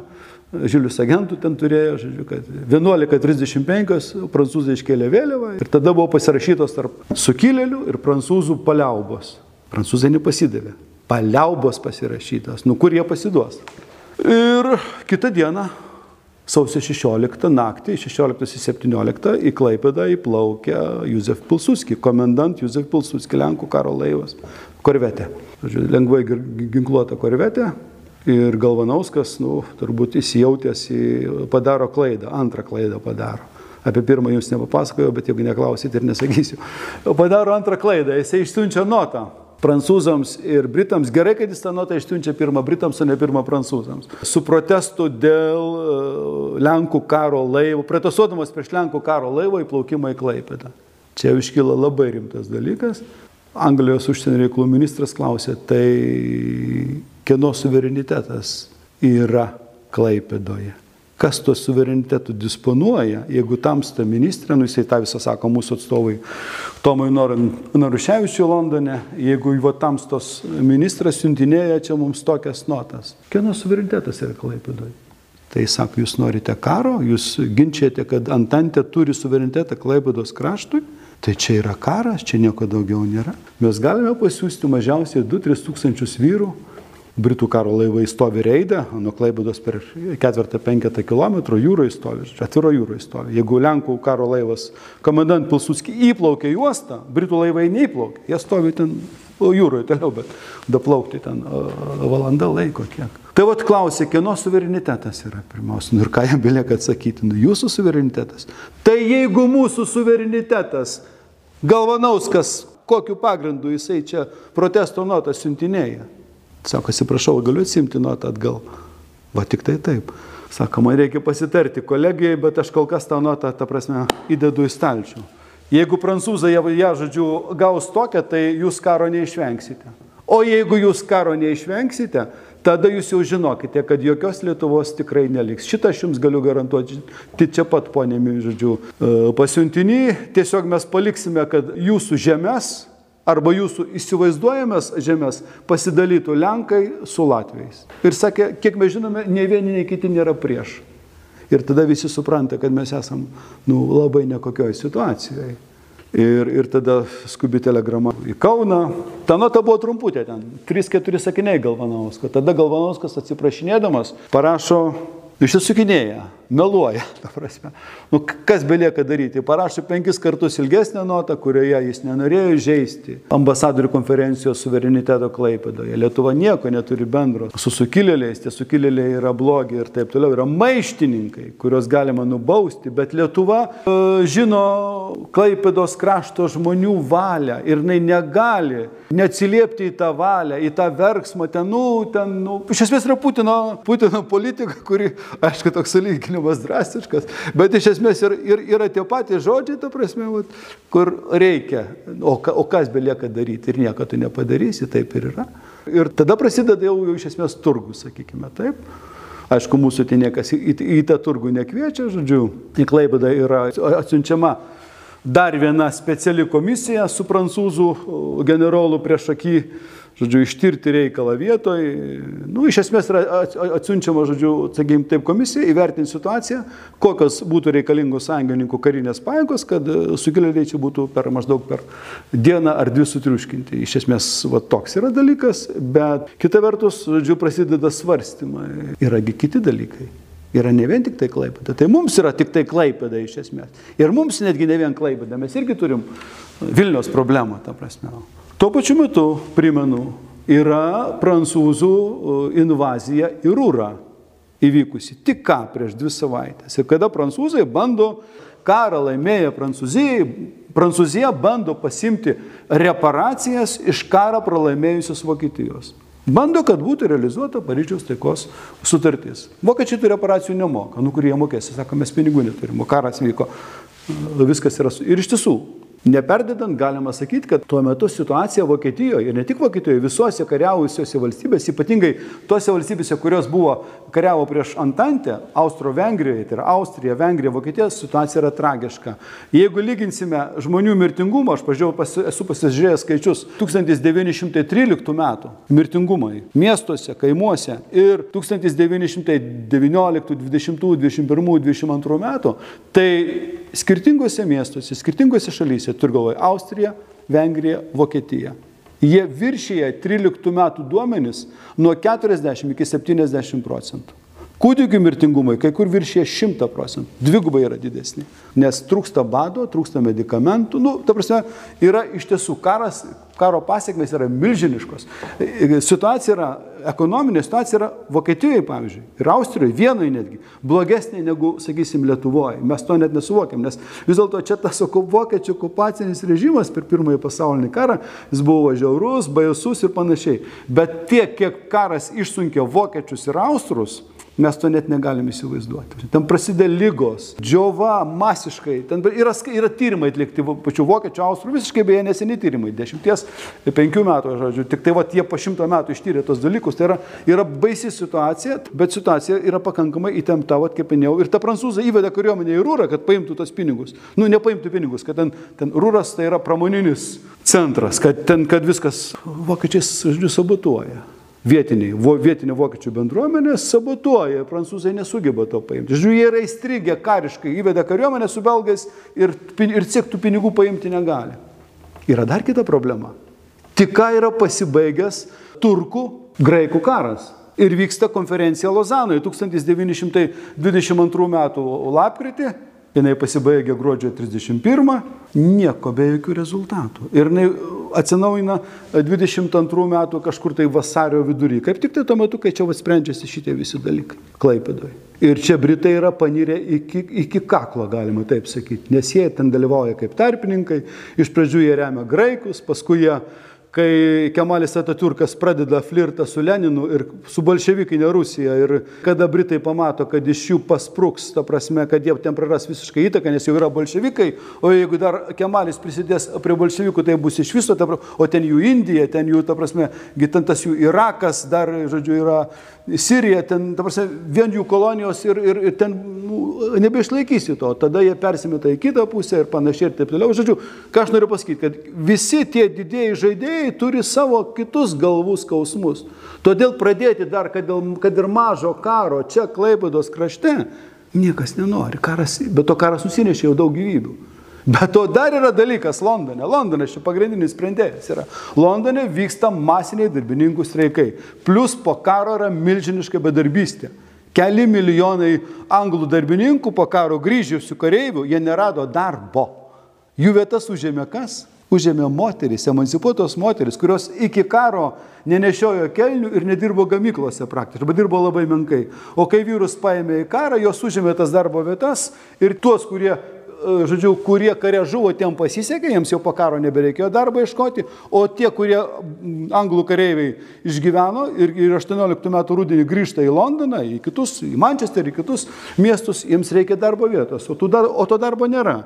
Žilius agentų ten turėjo, žodžiu, kad 11.35 prancūzai iškėlė vėliavą ir tada buvo pasirašytos tarp sukilėlių ir prancūzų paliaubos. Prancūzai nepasidavė. Paliaubos pasirašytos. Nu kur jie pasiduos? Ir kitą dieną, sausio 16 naktį, 16-17 į Klaipėdą įplaukė Juzef Pilsuski, komendant Juzef Pilsuski, Lenkų karo laivas, korvetė. Žodžiu, lengvai ginkluota korvetė. Ir Galvanauskas, nu, turbūt įsijautęs į padaro klaidą, antrą klaidą padaro. Apie pirmą jums nepapasakojau, bet jeigu neklausyt ir nesakysiu. Padaro antrą klaidą, jisai išsiunčia notą prancūzams ir britams. Gerai, kad jis tą notą išsiunčia pirmą britams, o ne pirmą prancūzams. Su protestu dėl e, Lenkų karo laivo, protestuodamas prieš Lenkų karo laivo įplaukimą į Klaipėdą. Čia jau iškyla labai rimtas dalykas. Anglijos užsienio reikalų ministras klausė, tai kieno suverenitetas yra Klaipėdoje. Kas tuo suverenitetu disponuoja, jeigu tamsta ministrė, nu jisai tą visą sako mūsų atstovai Tomui Naruševičiui Londone, jeigu va tamstos ministras siuntinėja čia mums tokias notas. Kieno suverenitetas yra Klaipėdoje? Tai sako, jūs norite karo, jūs ginčiate, kad Antantė turi suverenitetą Klaipėdos kraštui, tai čia yra karas, čia nieko daugiau nėra. Mes galime pasiūsti mažiausiai 2-3 tūkstančius vyrų Britų karo laivai stovi reidą, nuo Klaibados per ketvirtą, penketą kilometrų jūroje stovi, atviro jūroje stovi. Jeigu Lenkų karo laivas komandant Pilsuski įplaukė į uostą, Britų laivai neįplaukė, jie stovi ten jūroje toliau, bet daplaukti ten valanda laiko kiek. Tai vad klausė, kieno suverenitetas yra pirmiausia. Nu ir ką jam belieka atsakyti, nu jūsų suverenitetas. Tai jeigu mūsų suverenitetas, Galvanauskas, kokiu pagrindu jisai čia protesto notą siuntinėja, Sako, atsiprašau, galiu atsimti nuotą atgal. Va tik tai taip. Sako, man reikia pasitarti kolegijai, bet aš kol kas tą notą, ta prasme, įdedu į stalčių. Jeigu prancūzai ją, ją, žodžiu, gaus tokią, tai jūs karo neišvengsite. O jeigu jūs karo neišvengsite, tada jūs jau žinokite, kad jokios Lietuvos tikrai neliks. Šitą aš jums galiu garantuoti. Tai čia pat, ponėmi, žodžiu, e, pasiuntinį, tiesiog mes paliksime, kad jūsų žemės arba jūsų įsivaizduojamas žemės pasidalytų Lenkai su Latvijais. Ir sakė, kiek mes žinome, ne vieni, nei kiti nėra prieš. Ir tada visi supranta, kad mes esam nu, labai nekokioj situacijoje. Ir, ir tada skubi telegrama į Kauną. Ta nota buvo trumputė ten, 3-4 sakiniai Galvanauskas. Tada Galvanauskas atsiprašinėdamas parašo išsisukinėja, meluoja. Nu, kas belieka daryti? Parašė penkis kartus ilgesnę notą, kurioje jis nenorėjo žaisti ambasadorių konferencijos suvereniteto Klaipėdoje. Lietuva nieko neturi bendro su sukilėliais, tie sukilėliai yra blogi ir taip toliau. Yra maištininkai, kuriuos galima nubausti, bet Lietuva e, žino Klaipėdos krašto žmonių valią ir jinai negali neatsiliepti į tą valią, į tą verksmą, ten, nu, ten, nu, iš esmės yra Putino, Putino politika, kuri aišku, toks sulyginimas drastiškas, bet iš esmės ir, ir yra tie patys žodžiai, ta prasme, vat, kur reikia, o, o kas belieka daryti ir nieko tu nepadarysi, taip ir yra. Ir tada prasideda jau, jau iš esmės turgus, sakykime, taip. Aišku, mūsų tai niekas į, į, į tą turgų nekviečia, žodžiu, į Klaibadą yra atsiunčiama dar viena speciali komisija su prancūzų generolu prieš akį žodžiu, ištirti reikalą vietoj. Nu, iš esmės yra atsiunčiama, žodžiu, sakykime, taip komisija įvertinti situaciją, kokios būtų reikalingos sąjungininkų karinės pajėgos, kad e, sukilėliai čia būtų per maždaug per dieną ar dvi sutriuškinti. Iš esmės, va, toks yra dalykas, bet kita vertus, žodžiu, prasideda svarstymai. Yragi kiti dalykai. Yra ne vien tik tai klaipėda. Tai mums yra tik tai klaipėda iš esmės. Ir mums netgi ne vien klaipėda. Mes irgi turim Vilnius problemą, ta prasme. Tuo pačiu metu, primenu, yra prancūzų invazija į Rūrą įvykusi tik ką prieš dvi savaitės. Ir kada prancūzai bando karą laimėję Prancūzijai, Prancūzija bando pasimti reparacijas iš karą pralaimėjusios Vokietijos. Bando, kad būtų realizuota Paryžiaus taikos sutartis. Vokiečiai tų reparacijų nemoka, nu kurie mokės, sako, mes pinigų neturime, karas vyko, viskas yra. Ir iš tiesų, Neperdedant, galima sakyti, kad tuo metu situacija Vokietijoje ir ne tik Vokietijoje, visuose kariavusiuose valstybėse, ypatingai tose valstybėse, kurios buvo kariavo prieš Antantę, Austro-Vengrijoje, tai yra Austrija, Vengrija, Vokietija, situacija yra tragiška. Jeigu lyginsime žmonių mirtingumą, aš pažiūrėjau, pas, esu pasižiūrėjęs skaičius 1913 metų mirtingumai miestuose, kaimuose ir 1919, 20, 21, 22 metų, tai skirtingose miestuose, skirtingose šalyse, turiu galvoje Austriją, Vengriją, Vokietiją. Jie viršyje 13 metų duomenis nuo 40 iki 70 procentų. Kūdikių mirtingumai kai kur viršė 100 procentų, dvigubai yra didesni, nes trūksta bado, trūksta medikamentų. Nu, ta prasme, yra iš tiesų karas, karo pasiekmes yra milžiniškos. Situacija yra, ekonominė situacija yra Vokietijoje, pavyzdžiui, ir Austrijoje, Vienoje netgi, blogesnė negu, sakysim, Lietuvoje. Mes to net nesuvokiam, nes vis dėlto čia tas vokiečių okupacinis režimas per pirmąjį pasaulinį karą, jis buvo žiaurus, baisus ir panašiai. Bet tiek, kiek karas išsunkė vokiečius ir austrus, Mes to net negalim įsivaizduoti. Ten prasideda lygos, džiova masiškai. Ten yra, yra tyrimai atlikti pačių vokiečių, austrų, visiškai beje neseni tyrimai, dešimties, penkių metų, žodžiu. Tik tai va tie po šimto metų ištyrė tos dalykus. Tai yra, yra baisi situacija, bet situacija yra pakankamai įtempta, va, kaip minėjau. Ir ta prancūzai įvedė kariuomenę į Rūrą, kad paimtų tos pinigus. Nu, nepaimtų pinigus, kad ten, ten Rūras tai yra pramoninis centras, kad ten, kad viskas vokiečiais, žodžiu, sabotuoja vietiniai, vo, vietinė vokiečių bendruomenė sabotuoja, prancūzai nesugeba to paimti. Žodžiu, jie yra įstrigę kariškai, įveda kariuomenę su belgais ir, ir ciek tų pinigų paimti negali. Yra dar kita problema. Tik ką yra pasibaigęs turkų graikų karas. Ir vyksta konferencija Lozanoje 1922 m. lapkritį jinai pasibaigė gruodžio 31, nieko be jokių rezultatų. Ir jinai atsinaujina 22 metų kažkur tai vasario vidury. Kaip tik tai tuo metu, kai čia sprendžiasi šitie visi dalykai Klaipėdoje. Ir čia Britai yra panirę iki, iki kaklo, galima taip sakyti, nes jie ten dalyvauja kaip tarpininkai. Iš pradžių jie remia graikus, paskui jie kai Kemalis Ataturkas pradeda flirtą su Leninu ir su bolševikinė Rusija ir kada Britai pamato, kad iš jų paspruks, ta prasme, kad jie ten praras visiškai įtaką, nes jau yra bolševikai, o jeigu dar Kemalis prisidės prie bolševikų, tai bus iš viso, ta, o ten jų Indija, ten jų, ta prasme, ten tas jų Irakas, dar, žodžiu, yra Sirija, ten, ta prasme, vien jų kolonijos ir, ir, ir ten nu, nebeišlaikysi to, tada jie persimeta į kitą pusę ir panašiai ir taip toliau. Žodžiu, ką aš noriu pasakyti, kad visi tie didėjai žaidėjai turi savo kitus galvų skausmus. Todėl pradėti dar, kad, kad ir mažo karo čia Klaipados krašte, niekas nenori. Karas, bet to karas nusinešė jau daug gyvybių. Bet to dar yra dalykas Londone. Londonas čia pagrindinis sprendėjas yra. Londone vyksta masiniai darbininkų streikai. Plus po karo yra milžiniška bedarbystė. Keli milijonai anglų darbininkų po karo grįžusių kareivių, jie nerado darbo. Jų vietas užėmė kas? Užėmė moteris, emancipuotos moteris, kurios iki karo nenešiojo kelnių ir nedirbo gamyklose praktiškai, arba dirbo labai menkai. O kai vyrus paėmė į karą, jos užėmė tas darbo vietas ir tuos, kurie žodžiu, kurie kare žuvo, tiem pasisekė, jiems jau po karo nebereikėjo darbo iškoti, o tie, kurie anglų kareiviai išgyveno ir, ir 18 metų rūdienį grįžta į Londoną, į kitus, į Manchesterį, į kitus miestus, jiems reikia darbo vietos, o, dar, o to darbo nėra.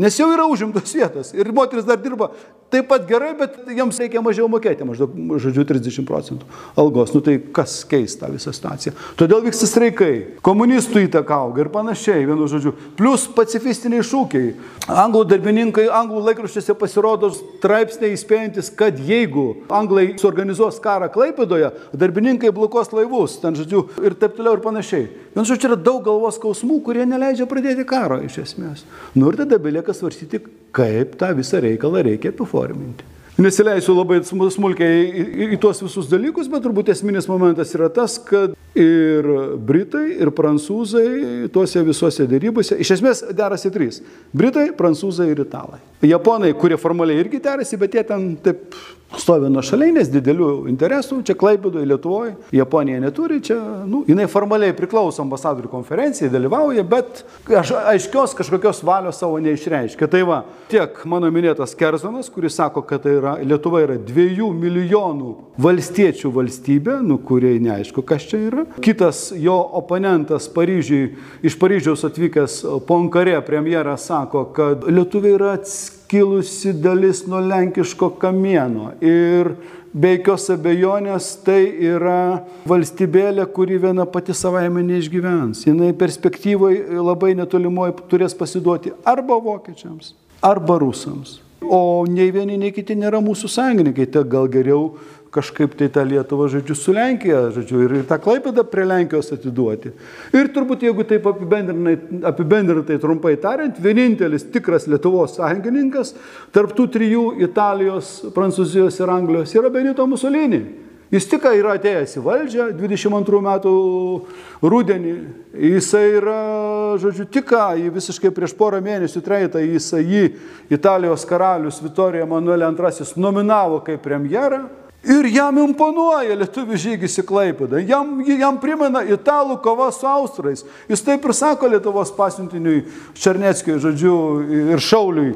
Nes jau yra užimtos vietos ir moteris dar dirba taip pat gerai, bet jiems reikia mažiau mokėti, maždaug, žodžiu, 30 procentų algos. Nu tai kas keis tą visą situaciją? Todėl vyksta streikai, komunistų įtaka auga ir panašiai, vienu žodžiu. Plus pacifistiniai šūkiai. Anglų darbininkai, anglų laikraščiuose pasirodo straipsniai įspėjantis, kad jeigu anglai suorganizuos karą Klaipėdoje, darbininkai blokuos laivus, ten žodžiu, ir taip toliau ir panašiai. Vienu žodžiu, yra daug galvos skausmų, kurie neleidžia pradėti karo iš esmės. Nu ir tada belieka svarstyti, kaip tą visą reikalą reikia apiforminti. Nesileisiu labai smulkiai į, į, į tuos visus dalykus, bet turbūt esminis momentas yra tas, kad ir Britai, ir Prancūzai tuose visuose dėrybose, iš esmės derasi trys. Britai, Prancūzai ir Italai. Japonai, kurie formaliai irgi derasi, bet jie ten taip stovi nuo šaliai, nes didelių interesų, čia Klaipėdoje, Lietuvoje, Japonija neturi, čia, nu, jinai formaliai priklauso ambasadorių konferencijai, dalyvauja, bet aš, aiškios kažkokios valios savo neišreiškia. Tai va, tiek mano minėtas Kerzonas, kuris sako, kad tai yra, Lietuva yra dviejų milijonų valstiečių valstybė, nu, kuriai neaišku, kas čia yra. Kitas jo oponentas Paryžiui, iš Paryžiaus atvykęs Ponkarė premjeras sako, kad Lietuva yra atskirta kilusi dalis nuo lenkiško kamieno. Ir be jokios abejonės tai yra valstybėlė, kuri viena pati savaime neišgyvens. Jinai perspektyvoje labai netolimoje turės pasiduoti arba vokiečiams, arba rusams. O nei vieni, nei kiti nėra mūsų sąjungininkai, tai gal geriau kažkaip tai tą Lietuvą, žodžiu, su Lenkija, žodžiu, ir, ir tą Klaipėdą prie Lenkijos atiduoti. Ir turbūt, jeigu taip apibendrinai, apibendrinai trumpai tariant, vienintelis tikras Lietuvos sąjungininkas tarptų trijų Italijos, Prancūzijos ir Anglijos yra Benito Mussolini. Jis tik yra atėjęs į valdžią 22 metų rudenį. Jisai yra, žodžiu, tik visiškai prieš porą mėnesių treitą jisai jį Italijos karalius Vitorija Manuelė II nominavo kaip premjerą. Ir jam imponuoja lietuvių žygis į Klaipadą. Jam, jam primena italų kova su austrais. Jis taip ir sako Lietuvos pasiuntiniui Černeckiui, žodžiu, ir Šauliui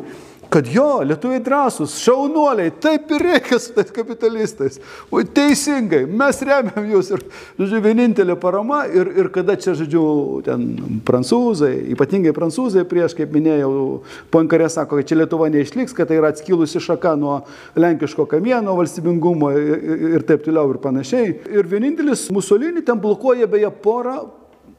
kad jo, lietuviai drąsūs, šaunuoliai, taip ir reikia su tais kapitalistais. O teisingai, mes remiam jūs ir, žodžiu, vienintelė parama ir, ir kada čia, žodžiu, ten prancūzai, ypatingai prancūzai prieš, kaip minėjau, Ponkarė sako, kad čia Lietuva neišliks, kad tai yra atskilusi šaka nuo lenkiško kamieno valstybingumo ir, ir taip toliau ir panašiai. Ir vienintelis Musolinį ten blokuoja beje porą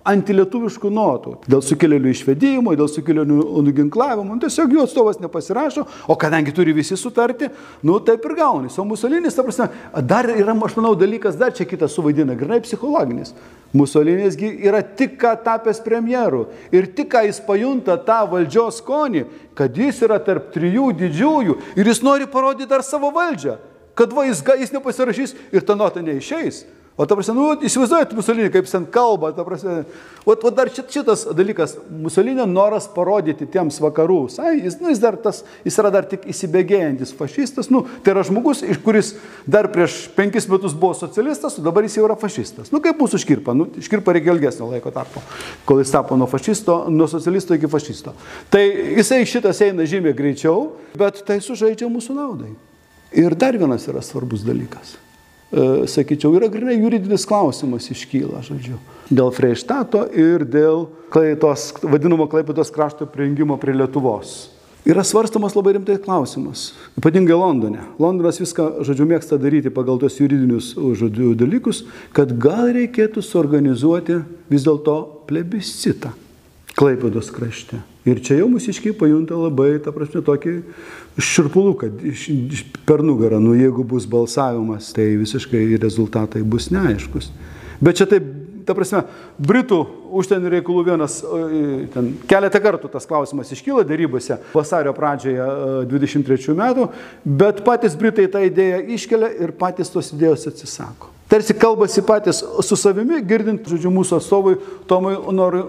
antilietuviškų notų. Dėl sukilėlių išvedimo, dėl sukilėlių nuginklavimo. Nu, tiesiog jų atstovas nepasirašo, o kadangi turi visi sutarti, nu taip ir gaunasi. O Musolinis, ta prasme, dar yra, aš manau, dalykas dar čia kitas suvaidina, grinai psichologinis. Musolinis yra tik ką tapęs premjeru ir tik ką jis pajunta tą valdžios skonį, kad jis yra tarp trijų didžiųjų ir jis nori parodyti dar savo valdžią, kad va jis, jis nepasirašys ir ta nota neišeis. O ta prasme, nu, įsivaizduojate Musolinį, kaip ten kalba, ta prasme, o, o dar šit, šitas dalykas, Musolinio noras parodyti tiems vakarų, sai, jis, nu, jis, dar tas, jis yra dar tik įsibėgėjantis fašistas, nu, tai yra žmogus, kuris dar prieš penkis metus buvo socialistas, o dabar jis jau yra fašistas. Nu, kaip mūsų škirpa, nu, škirpa reikia ilgesnio laiko tarpo, kol jis tapo nuo fašisto, nuo socialisto iki fašisto. Tai jisai šitas eina žymiai greičiau, bet tai sužaidžia mūsų naudai. Ir dar vienas yra svarbus dalykas. E, sakyčiau, yra grinai juridinis klausimas iškyla, žodžiu, dėl Freištato ir dėl klaitos, vadinamo Klaipėdos krašto prijungimo prie Lietuvos. Yra svarstamas labai rimtai klausimas, ypatingai Londone. Londonas viską, žodžiu, mėgsta daryti pagal tos juridinius žodžiu, dalykus, kad gal reikėtų suorganizuoti vis dėlto plebiscitą Klaipėdos krašte. Ir čia jau mūsiškiai pajunta labai, ta prasme, tokį širpulų, kad per nugarą, nu jeigu bus balsavimas, tai visiškai rezultatai bus neaiškus. Bet čia taip, ta prasme, Britų užsienio reikalų vienas, ten keletą kartų tas klausimas iškyla darybose vasario pradžioje 23 metų, bet patys Britai tą idėją iškelia ir patys tos idėjos atsisako. Tarsi kalbasi patys su savimi, girdint, žodžiu, mūsų atstovui Tomui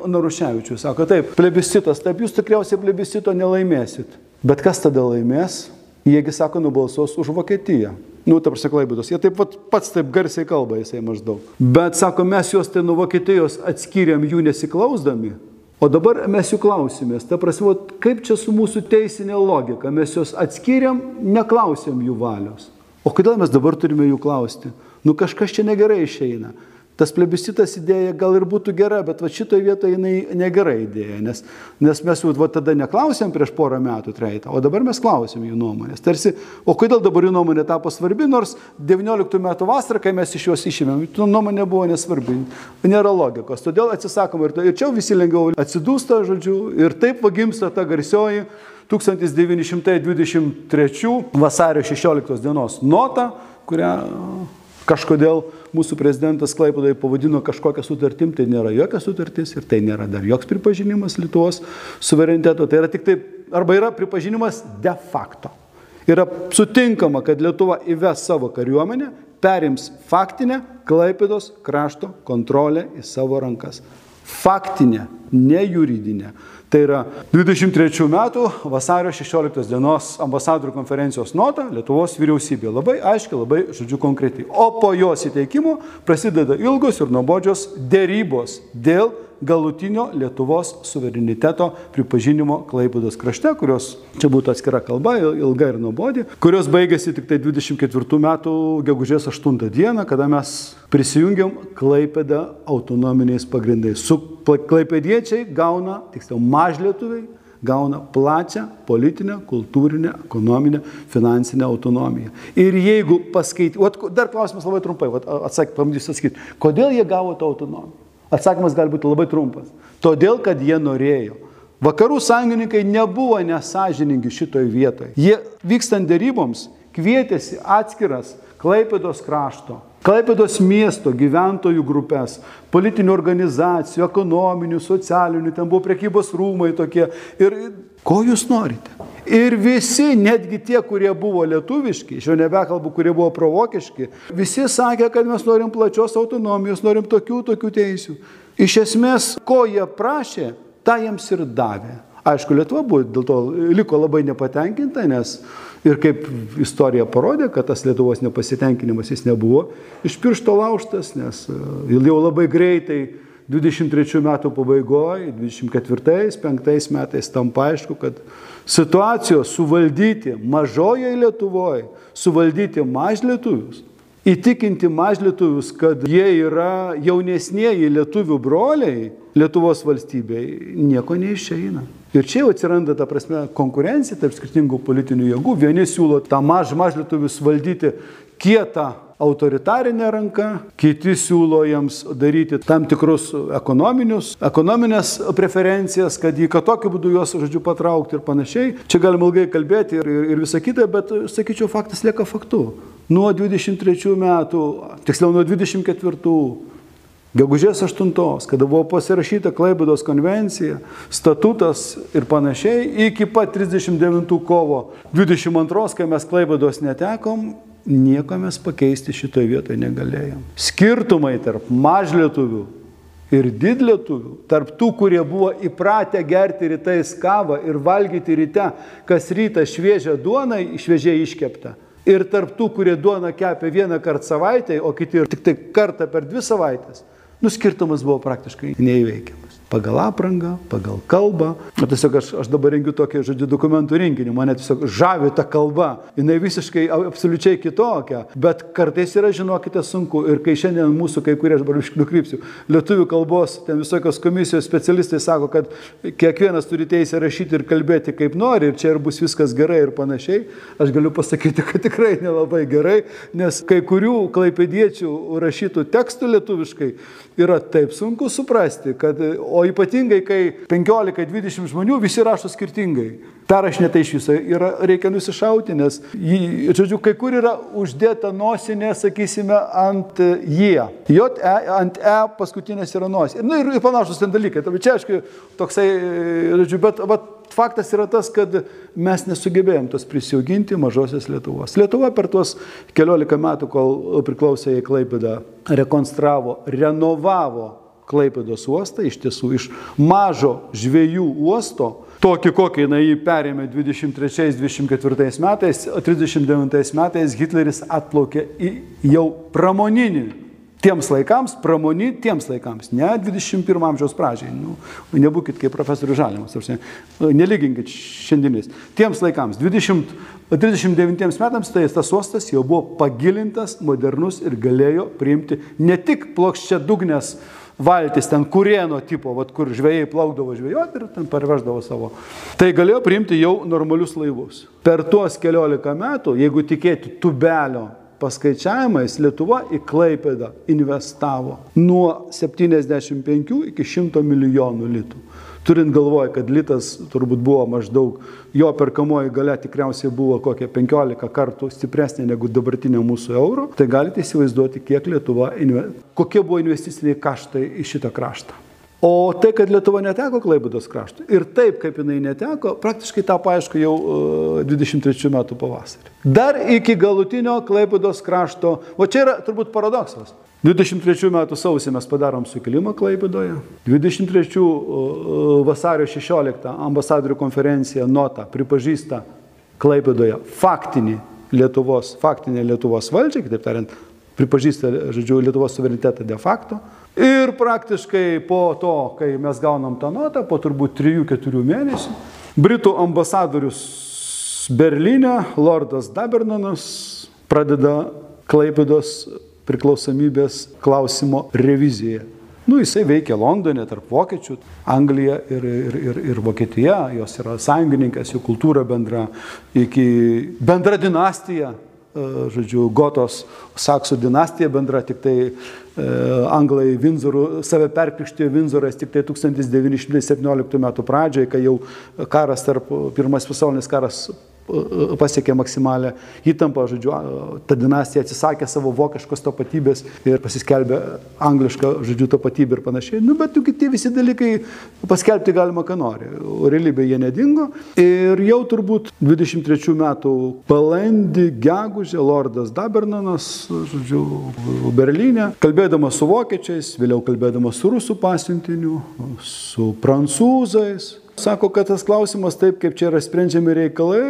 Naruševičiui. Sako, taip, plebiscitas, taip jūs tikriausiai plebiscito nelaimėsit. Bet kas tada laimės? Jiegi sako, nubalsuos už Vokietiją. Nu, ta prasme, klaibytos. Jie taip pat pats taip garsiai kalba, jisai maždaug. Bet sako, mes juos tai nuo Vokietijos atskiriam jų nesiklausdami. O dabar mes jų klausimės. Ta prasme, kaip čia su mūsų teisinė logika? Mes juos atskiriam, neklausėm jų valios. O kodėl mes dabar turime jų klausti? Nu kažkas čia negerai išeina. Tas plebiscitas idėja gal ir būtų gera, bet va šitoje vietoje jinai negera idėja, nes, nes mes jau va, tada neklausėm prieš porą metų treitą, o dabar mes klausėm jų nuomonės. Tarsi, o kodėl dabar jų nuomonė tapo svarbi, nors 19 metų vasarą, kai mes iš juos išėmėm, jų nuomonė buvo nesvarbi, nėra logikos. Todėl atsisakom ir, ir čia visi lengviau atsidūsta, žodžiu, ir taip vagimsta ta garsioji 1923 vasario 16 dienos nota, kurią kažkodėl mūsų prezidentas Klaipėdai pavadino kažkokią sutartim, tai nėra jokia sutartis ir tai nėra dar joks pripažinimas Lietuvos suvereniteto. Tai yra tik tai, arba yra pripažinimas de facto. Yra sutinkama, kad Lietuva įves savo kariuomenę, perims faktinę Klaipėdos krašto kontrolę į savo rankas. Faktinę, ne juridinę. Tai yra 23 metų vasario 16 dienos ambasadorių konferencijos nota Lietuvos vyriausybė. Labai aiškiai, labai, žodžiu, konkretiai. O po jos įteikimo prasideda ilgos ir nuobodžios dėrybos dėl galutinio Lietuvos suvereniteto pripažinimo Klaipėdos krašte, kurios čia būtų atskira kalba, ilga ir nuobodi, kurios baigėsi tik tai 24 metų gegužės 8 dieną, kada mes prisijungiam Klaipėdą autonominiais pagrindais. Su klaipėdiečiai gauna, tiksliau, mažlietuviai gauna plačią politinę, kultūrinę, ekonominę, finansinę autonomiją. Ir jeigu paskaityti, dar klausimas labai trumpai, atsak, pabandysiu atsakyti, kodėl jie gavo tą autonomiją? Atsakymas gali būti labai trumpas. Todėl, kad jie norėjo. Vakarų sąjungininkai nebuvo nesažiningi šitoje vietoje. Jie vykstant deryboms kvietėsi atskiras Klaipėdos krašto, Klaipėdos miesto gyventojų grupės, politinių organizacijų, ekonominių, socialinių, ten buvo prekybos rūmai tokie. Ir ko jūs norite? Ir visi, netgi tie, kurie buvo lietuviški, aš jau nebekalbu, kurie buvo provokiški, visi sakė, kad mes norim plačios autonomijos, norim tokių, tokių teisių. Iš esmės, ko jie prašė, tą jiems ir davė. Aišku, Lietuva buvo dėl to liko labai nepatenkinta, nes ir kaip istorija parodė, kad tas Lietuvos nepasitenkinimas jis nebuvo iš piršto lauštas, nes e, jau labai greitai 23 metų pabaigoje, 24-5 metais tampa aišku, kad situacijos suvaldyti mažoje Lietuvoje, suvaldyti mažlietuvius, įtikinti mažlietuvius, kad jie yra jaunesnėji lietuvių broliai Lietuvos valstybei, nieko neišeina. Ir čia jau atsiranda, ta prasme, konkurencija tarp skirtingų politinių jėgų. Vieni siūlo tą maž mažlietuvius valdyti kietą autoritarinę ranką, kiti siūlo jiems daryti tam tikrus ekonominius, ekonominės preferencijas, kad jį, kad tokiu būdu juos, žodžiu, patraukti ir panašiai. Čia galima ilgai kalbėti ir, ir, ir visą kitą, bet, sakyčiau, faktas lieka faktu. Nuo 23 metų, tiksliau nuo 24 Gegužės 8, kada buvo pasirašyta Klaibidos konvencija, statutas ir panašiai, iki pat 39 kovo 22, kai mes Klaibidos netekom, nieko mes pakeisti šitoje vietoje negalėjom. Skirtumai tarp mažlietuvių ir didlietuvių, tarp tų, kurie buvo įpratę gerti rytais kavą ir valgyti ryte, kas rytą šviežią duoną, šviežiai iškeptą. Ir tarp tų, kurie duoną kepia vieną kartą savaitėje, o kiti ir tik tai kartą per dvi savaitės Nu, skirtumas buvo praktiškai neįveikiamas. Pagal aprangą, pagal kalbą. O tiesiog aš, aš dabar rengiu tokį, žodžiu, dokumentų rinkinį. Mane tiesiog žavi ta kalba. Jis visiškai, absoliučiai kitokia. Bet kartais yra, žinokite, sunku. Ir kai šiandien mūsų, kai kurie, aš dabar nukrypsiu, lietuvių kalbos, ten visokios komisijos specialistai sako, kad kiekvienas turi teisę rašyti ir kalbėti kaip nori. Ir čia ir bus viskas gerai ir panašiai. Aš galiu pasakyti, kad tikrai nelabai gerai. Nes kai kurių klaipėdiečių rašytų tekstų lietuviškai yra taip sunku suprasti, kad, o ypatingai, kai 15-20 žmonių visi rašo skirtingai. Perrašinėta iš viso yra, reikia nusišauti, nes, jį, žodžiu, kai kur yra uždėta nosinė, sakysime, ant jie. J, e, ant E paskutinės yra nosinė. Na ir, ir panašus ten dalykai. Tai čia, aišku, toksai, žodžiu, bet, bet faktas yra tas, kad mes nesugebėjom tos prisijauginti mažosios Lietuvos. Lietuva per tuos keliolika metų, kol priklausė į Klaipėdą, rekonstravo, renovavo Klaipėdos uostą, iš tiesų iš mažo žviejų uosto, tokį kokį jinai jį perėmė 23-24 metais, o 39 metais Hitleris atplaukė į jau pramoninį tiems laikams, pramoni tiems laikams, ne 21 amžiaus pradžiai. Nu, nebūkit kaip profesorius Žalimas, nelyginkit šiandienis. Tiems laikams, 20, 39 metams, tai tas uostas jau buvo pagilintas, modernus ir galėjo priimti ne tik plokščia dugnės valtis ten kurieno tipo, vat, kur žvėjai plaukdavo žvėjoti ir ten parveždavo savo. Tai galėjo priimti jau normalius laivus. Per tuos keliolika metų, jeigu tikėti tubelio paskaičiavimais Lietuva į Klaipėdą investavo nuo 75 iki 100 milijonų litų. Turint galvoje, kad litas turbūt buvo maždaug, jo perkamoji gale tikriausiai buvo kokia 15 kartų stipresnė negu dabartinė mūsų euro, tai galite įsivaizduoti, kiek Lietuva, kokie buvo investiciniai kaštai į šitą kraštą. O tai, kad Lietuva neteko Klaibudos krašto ir taip, kaip jinai neteko, praktiškai tą paaišku jau 23 e, metų pavasarį. Dar iki galutinio Klaibudos krašto, o čia yra turbūt paradoksas. 23 metų sausį mes padarom sukilimą Klaibidoje, 23 e, vasario 16 ambasadorių konferencija nota pripažįsta Klaibidoje faktinį Lietuvos, faktinę Lietuvos valdžią, kitaip tariant, pripažįsta, žodžiu, Lietuvos suverenitetą de facto. Ir praktiškai po to, kai mes gaunam tą notą, po turbūt 3-4 mėnesių, Britų ambasadorius Berlyne, Lordas Dabernanas, pradeda Klaipidos priklausomybės klausimo reviziją. Nu, jisai veikia Londone tarp vokiečių, Anglija ir, ir, ir, ir Vokietija, jos yra sąjungininkas, jų kultūra bendra, iki bendra dinastija, E, žodžiu, Gotos Saksų dinastija bendra, tik tai e, anglai Vinzorų, save perkrikštijo Vinzoras tik tai 1917 metų pradžioje, kai jau karas tarp, pirmas pasaulinis karas pasiekė maksimalę įtampą, žodžiu, ta dinastija atsisakė savo vokiškos tapatybės ir pasiskelbė anglišką, žodžiu, tapatybę ir panašiai. Nu, bet tie visi dalykai paskelbti galima, ką nori. Realybė jie nedingo. Ir jau turbūt 23 metų balandį, gegužę, Lordas Dabernanas, žodžiu, Berlyne, kalbėdamas su vokiečiais, vėliau kalbėdamas su rusų pasiuntiniu, su prancūzais, Sako, kad tas klausimas taip, kaip čia yra sprendžiami reikalai,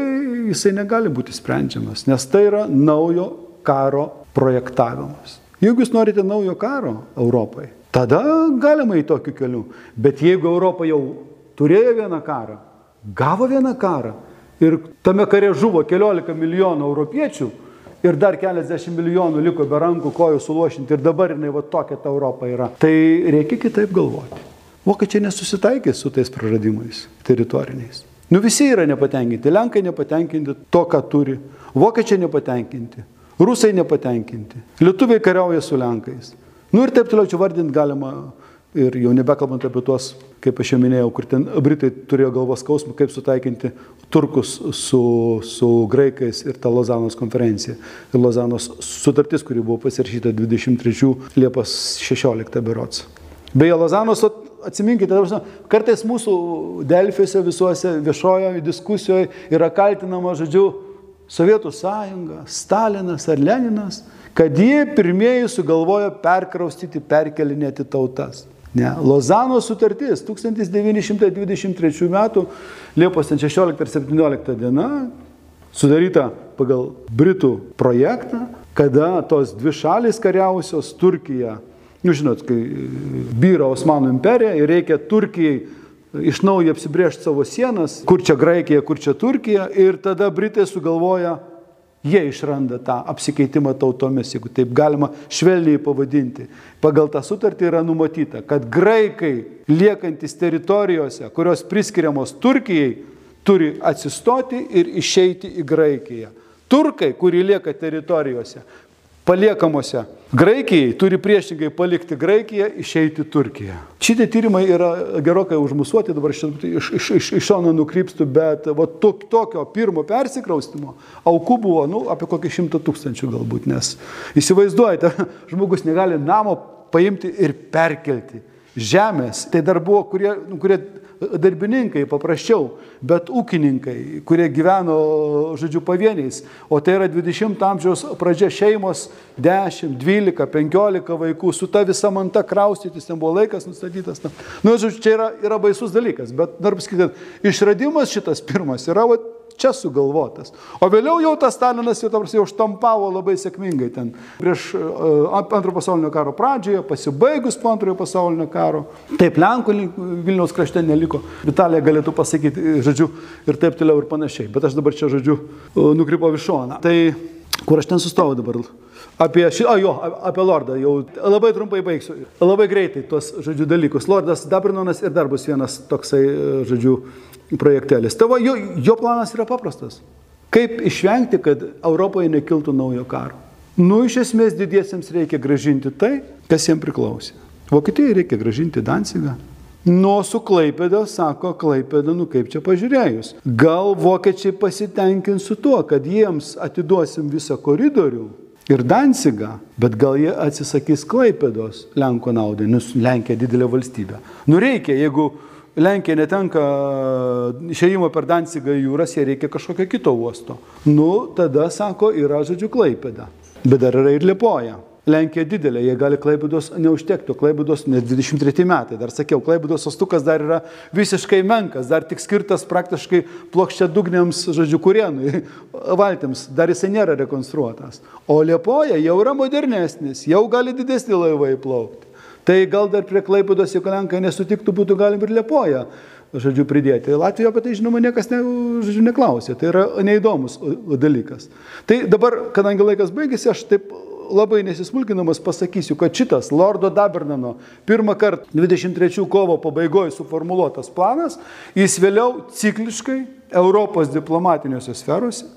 jisai negali būti sprendžiamas, nes tai yra naujo karo projektavimas. Jeigu jūs norite naujo karo Europai, tada galima į tokiu keliu. Bet jeigu Europa jau turėjo vieną karą, gavo vieną karą ir tame kare žuvo keliolika milijonų europiečių ir dar keliasdešimt milijonų liko be rankų kojų suluošinti ir dabar jinai va tokia ta Europa yra, tai reikia kitaip galvoti. Vokiečiai nesusitaikė su tais praradimais teritoriniais. Nu visi yra nepatenkinti. Lenkai nepatenkinti to, ką turi. Vokiečiai nepatenkinti. Rusai nepatenkinti. Lietuviai kariauja su Lenkais. Nu ir taip toliau čia vardinti galima. Ir jau nebekalbant apie tuos, kaip aš jau minėjau, kur ten Britai turėjo galvos skausmą, kaip sutaikinti turkus su, su graikais ir ta Lozanos konferencija. Ir Lozanos sutartis, kuri buvo pasirašyta 23 Liepos 16 berots. Beje, Lozanos Atsiminkite, kartais mūsų Delfiuose visuose viešojo diskusijoje yra kaltinama, žodžiu, Sovietų sąjunga, Stalinas ar Leninas, kad jie pirmieji sugalvojo perkraustyti, perkelinėti tautas. Ne, Lozano sutartis 1923 m. Liepos 16 ir 17 diena sudaryta pagal Britų projektą, kada tos dvi šalis kariausios Turkija Jūs žinot, kai byra Osmanų imperija ir reikia Turkijai iš naujo apsibriežti savo sienas, kur čia Graikija, kur čia Turkija, ir tada Britai sugalvoja, jie išranda tą apsikeitimą tautomis, jeigu taip galima švelniai pavadinti. Pagal tą sutartį yra numatyta, kad graikai liekantis teritorijose, kurios priskiriamos Turkijai, turi atsistoti ir išeiti į Graikiją. Turkai, kurie lieka teritorijose, paliekamose Graikijai turi priešingai palikti Graikiją, išeiti Turkiją. Šitie tyrimai yra gerokai užmusuoti, dabar iš, iš, iš, iš šono nukrypstu, bet va, to, tokio pirmo persikraustimo aukų buvo nu, apie kokį šimtą tūkstančių galbūt, nes įsivaizduojate, žmogus negali namo paimti ir perkelti žemės. Tai dar buvo, kurie, nu, kurie darbininkai paprasčiau, bet ūkininkai, kurie gyveno, žodžiu, pavieniais. O tai yra 20 amžiaus pradžia šeimos 10, 12, 15 vaikų, su ta visa manta kraustytis, ten buvo laikas nustatytas. Na, nu, žodžiu, čia yra, yra baisus dalykas, bet noriu pasakyti, kad išradimas šitas pirmas yra, va, čia sugalvotas. O vėliau jau tas Stalinas jau, tarsi, jau štampavo labai sėkmingai ten prieš uh, antrojo pasaulinio karo pradžioje, pasibaigus po antrojo pasaulinio karo. Taip, Lenkų Vilniaus krašte neliko. Vitalija galėtų pasakyti, žodžiu, ir taip toliau ir panašiai. Bet aš dabar čia, žodžiu, uh, nukrypau iš šoną. Tai kur aš ten sustojau dabar? Apie šį, o jo, apie Lordą, jau labai trumpai baigsiu, labai greitai tuos, žodžiu, dalykus. Lordas Dabrinonas ir dar bus vienas toksai, žodžiu, projektelis. Tavo, jo, jo planas yra paprastas. Kaip išvengti, kad Europoje nekiltų naujo karo? Nu, iš esmės didiesiems reikia gražinti tai, kas jiems priklausė. Vokietijai reikia gražinti Danzigą. Nuo su Klaipėda, sako Klaipėda, nu kaip čia pažiūrėjus. Gal vokiečiai pasitenkins su tuo, kad jiems atiduosim visą koridorių ir Danzigą, bet gal jie atsisakys Klaipėdos Lenko naudai, nes Lenkija didelė valstybė. Nu reikia, jeigu Lenkija netenka išėjimo per Danzigą jūras, jie reikia kažkokio kito uosto. Nu, tada, sako, yra, žodžiu, Klaipėda. Bet dar yra ir Liepoja. Lenkija didelė, jie gali Klaibidos neužtekti, Klaibidos net 23 metai, dar sakiau, Klaibidos ostukas dar yra visiškai menkas, dar tik skirtas praktiškai plokščia dugniams, žodžiu, kurienui, valtims, dar jisai nėra rekonstruotas. O Liepoja jau yra modernesnis, jau gali didesni laivai plaukti. Tai gal dar prie Klaipidos, jeigu Lenkai nesutiktų, būtų galim ir Liepoja, žodžiu, pridėti. Latvijoje apie tai, žinoma, niekas ne, žodžiu, neklausė. Tai yra neįdomus dalykas. Tai dabar, kadangi laikas baigėsi, aš taip labai nesismulkinamas pasakysiu, kad šitas Lordo Dabernano pirmą kartą 23 kovo pabaigoje suformuoluotas planas, jis vėliau cikliškai Europos diplomatiniuose sferuose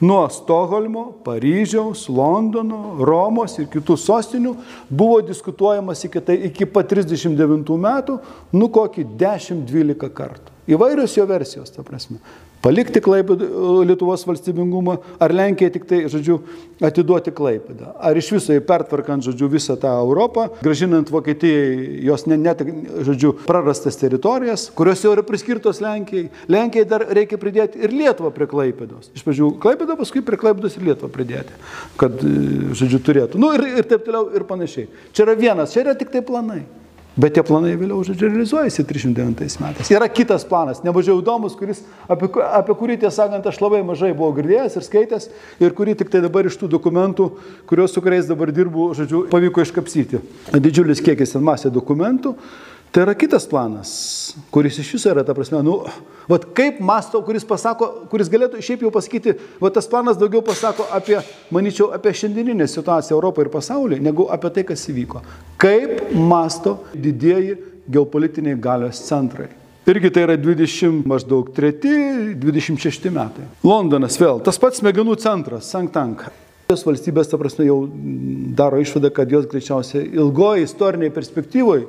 Nuo Stokholmo, Paryžiaus, Londono, Romos ir kitų sostinių buvo diskutuojamas iki, tai, iki pat 39 metų, nu kokį 10-12 kartų. Įvairios jo versijos, ta prasme. Palikti Klaipėdą Lietuvos valstybingumą, ar Lenkija tik tai, žodžiu, atiduoti Klaipėdą. Ar iš viso įpertvarkant, žodžiu, visą tą Europą, gražinant Vokietijai jos net, net, žodžiu, prarastas teritorijas, kurios jau yra priskirtos Lenkijai. Lenkijai dar reikia pridėti ir Lietuvą prie Klaipėdos. Iš pradžių Klaipėdą, paskui prie Klaipėdos ir Lietuvą pridėti, kad, žodžiu, turėtų. Nu ir, ir taip toliau ir panašiai. Čia yra vienas, čia yra tik tai planai. Bet tie planai vėliau, realizuojasi 309 metais. Yra kitas planas, nemažiau įdomus, kuris, apie, apie kurį, tiesą sakant, aš labai mažai buvau girdėjęs ir skaitęs, ir kurį tik tai dabar iš tų dokumentų, kuriuos su kuriais dabar dirbu, žodžiu, pavyko iškapsyti. Didžiulis kiekis ir masė dokumentų. Tai yra kitas planas, kuris iš viso yra, ta prasme, nu, vat kaip masto, kuris pasako, kuris galėtų šiaip jau pasakyti, vat tas planas daugiau pasako apie, manyčiau, apie šiandieninę situaciją Europoje ir pasaulyje, negu apie tai, kas įvyko. Kaip masto didieji geopolitiniai galios centrai. Irgi tai yra 20 maždaug 3-26 metai. Londonas vėl, tas pats smegenų centras, Sanktanka. Jos valstybės, ta prasme, jau daro išvadą, kad jos greičiausiai ilgoje istoriniai perspektyvoje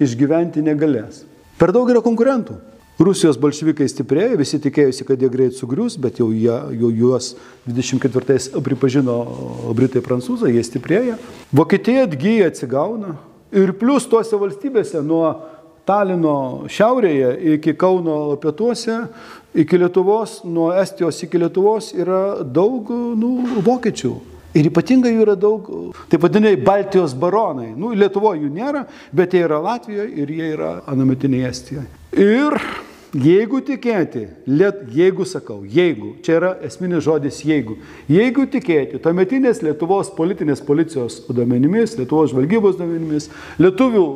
išgyventi negalės. Per daug yra konkurentų. Rusijos bolševikai stiprėja, visi tikėjosi, kad jie greit sugrius, bet jau, jie, jau juos 24-ais pripažino Britai prancūzai, jie stiprėja. Vokietija atgyja, atsigauna. Ir plus tuose valstybėse nuo Talino šiaurėje iki Kauno pietuose, iki Lietuvos, nuo Estijos iki Lietuvos yra daug nu, vokiečių. Ir ypatingai jų yra daug, taip vadinai, Baltijos baronai. Nu, Lietuvoje jų nėra, bet jie yra Latvijoje ir jie yra anametiniai Estijoje. Ir jeigu tikėti, liet, jeigu sakau, jeigu, čia yra esminis žodis jeigu, jeigu tikėti tuometinės Lietuvos politinės policijos duomenimis, Lietuvos žvalgybos duomenimis, lietuvių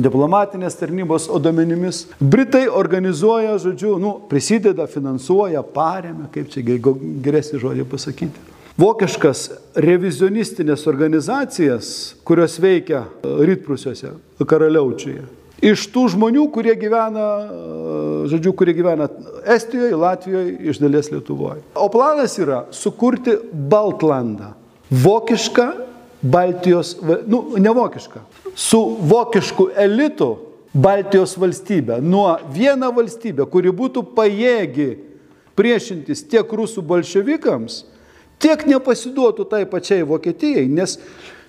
diplomatinės tarnybos duomenimis, Britai organizuoja, žodžiu, nu, prisideda, finansuoja, paremia, kaip čia geresnį žodį pasakyti vokiškas revizionistinės organizacijas, kurios veikia Rytprusiuose, Karaliaučiuje. Iš tų žmonių, kurie gyvena, žodžiu, kurie gyvena Estijoje, Latvijoje, iš dalies Lietuvoje. O planas yra sukurti Baltlandą. Vokišką Baltijos, nu, ne vokišką, su vokišku elitu Baltijos valstybę. Nuo vieną valstybę, kuri būtų pajėgi priešintis tiek rusų bolševikams, tiek nepasiduotų tai pačiai Vokietijai, nes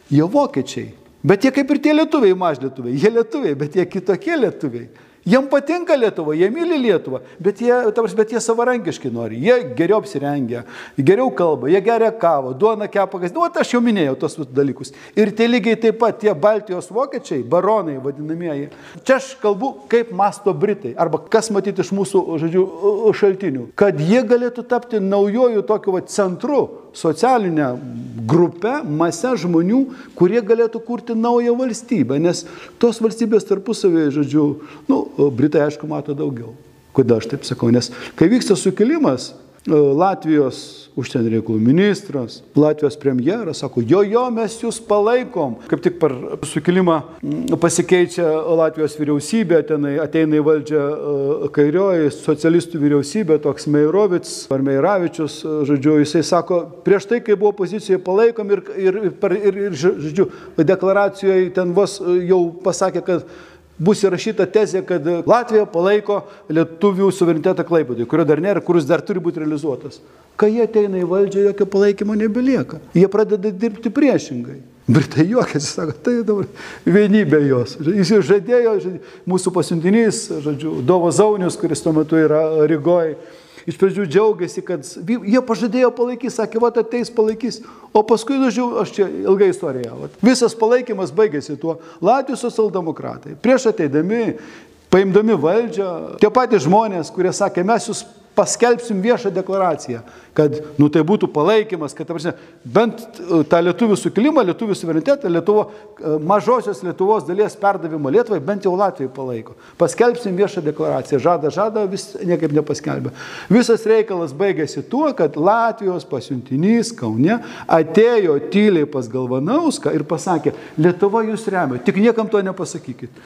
jie vokiečiai. Bet jie kaip ir tie lietuviai, mažlietuviai, jie lietuviai, bet jie kitokie lietuviai. Jiem patinka Lietuva, jie myli Lietuvą, bet jie, tavars, bet jie savarankiškai nori. Jie geriau apsirengia, geriau kalba, jie geria kavą, duona kepa, kas. Nu, aš jau minėjau tos dalykus. Ir tie lygiai taip pat tie Baltijos vokiečiai, baronai vadinamieji. Čia aš kalbu, kaip masto Britai, arba kas matyti iš mūsų, žodžiu, šaltinių. Kad jie galėtų tapti naujojų tokiu va, centru, socialinę grupę, masę žmonių, kurie galėtų kurti naują valstybę. Nes tos valstybės tarpusavėje, žodžiu, nu, Britai aišku mato daugiau. Kodėl aš taip sakau? Nes kai vyksta sukilimas, Latvijos užsienio reikalų ministras, Latvijos premjeras sako, jo, jo, mes jūs palaikom. Kaip tik per sukilimą pasikeičia Latvijos vyriausybė, tenai ateina į valdžią kairioji socialistų vyriausybė, toks Meirovic ar Meiravičius, žodžiu, jisai sako, prieš tai, kai buvo pozicijoje palaikom ir, ir, ir, ir, ir žodžiu, deklaracijoje ten vos jau pasakė, kad bus įrašyta tezė, kad Latvija palaiko lietuvių suverenitetą Klaipėdai, kurio dar nėra, kuris dar turi būti realizuotas. Kai jie ateina į valdžią, jokio palaikymo nebelieka. Jie pradeda dirbti priešingai. Britai juokiasi, sako, tai dabar vienybė jos. Jis jau žadėjo, mūsų pasiuntinys, žodžiu, Dovo Zaunius, kuris tuo metu yra Rygoje iš pradžių džiaugiasi, kad jie pažadėjo palaikys, sakė, va, ateis palaikys, o paskui, nužiūrėjau, aš čia ilga istorija, va, visas palaikymas baigėsi tuo. Latvijos socialdemokratai. Prieš ateidami, paimdami valdžią, tie patys žmonės, kurie sakė, mes jūs paskelbsim viešą deklaraciją, kad nu, tai būtų palaikymas, kad prasme, bent e, tą lietuvių sukilimą, lietuvių suverenitetą, Lietuvo, e, mažosios Lietuvos dalies perdavimą Lietuvai, bent jau Latvijai palaiko. Paskelbsim viešą deklaraciją, žada, žada, vis niekaip nepaskelbė. Visas reikalas baigėsi tuo, kad Latvijos pasiuntinys Kaune atėjo tyliai pas Galvanauską ir pasakė, Lietuva jūs remia, tik niekam to nepasakykit.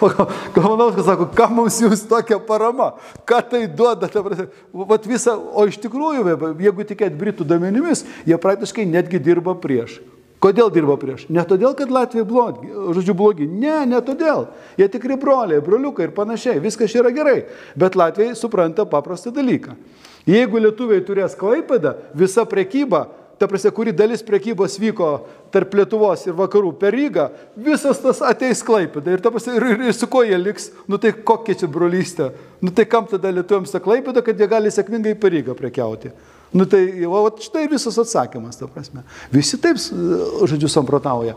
Galvanauskas sako, kam mums jūs tokia parama, ką tai duoda, ta prasme, vat visą, o iš tikrųjų, jeigu tikėt Britų duomenimis, jie praktiškai netgi dirba prieš Kodėl dirba prieš? Ne todėl, kad Latvija blogi, žodžiu blogi. Ne, ne todėl. Jie tikri broliai, broliukai ir panašiai. Viskas yra gerai. Bet Latvijai supranta paprastą dalyką. Jeigu lietuviai turės klaipadą, visa prekyba, ta prasme, kuri dalis prekybos vyko tarp Lietuvos ir vakarų per Rygą, visas tas ateis klaipada. Ir, prasme, ir, ir, ir su ko jie liks, nu tai kokia čia brolystė. Nu tai kam tada lietuviams ta klaipada, kad jie gali sėkmingai per Rygą prekiauti. Nu tai, o štai visas atsakymas, ta prasme. Visi taip, žodžiu, samprotauja.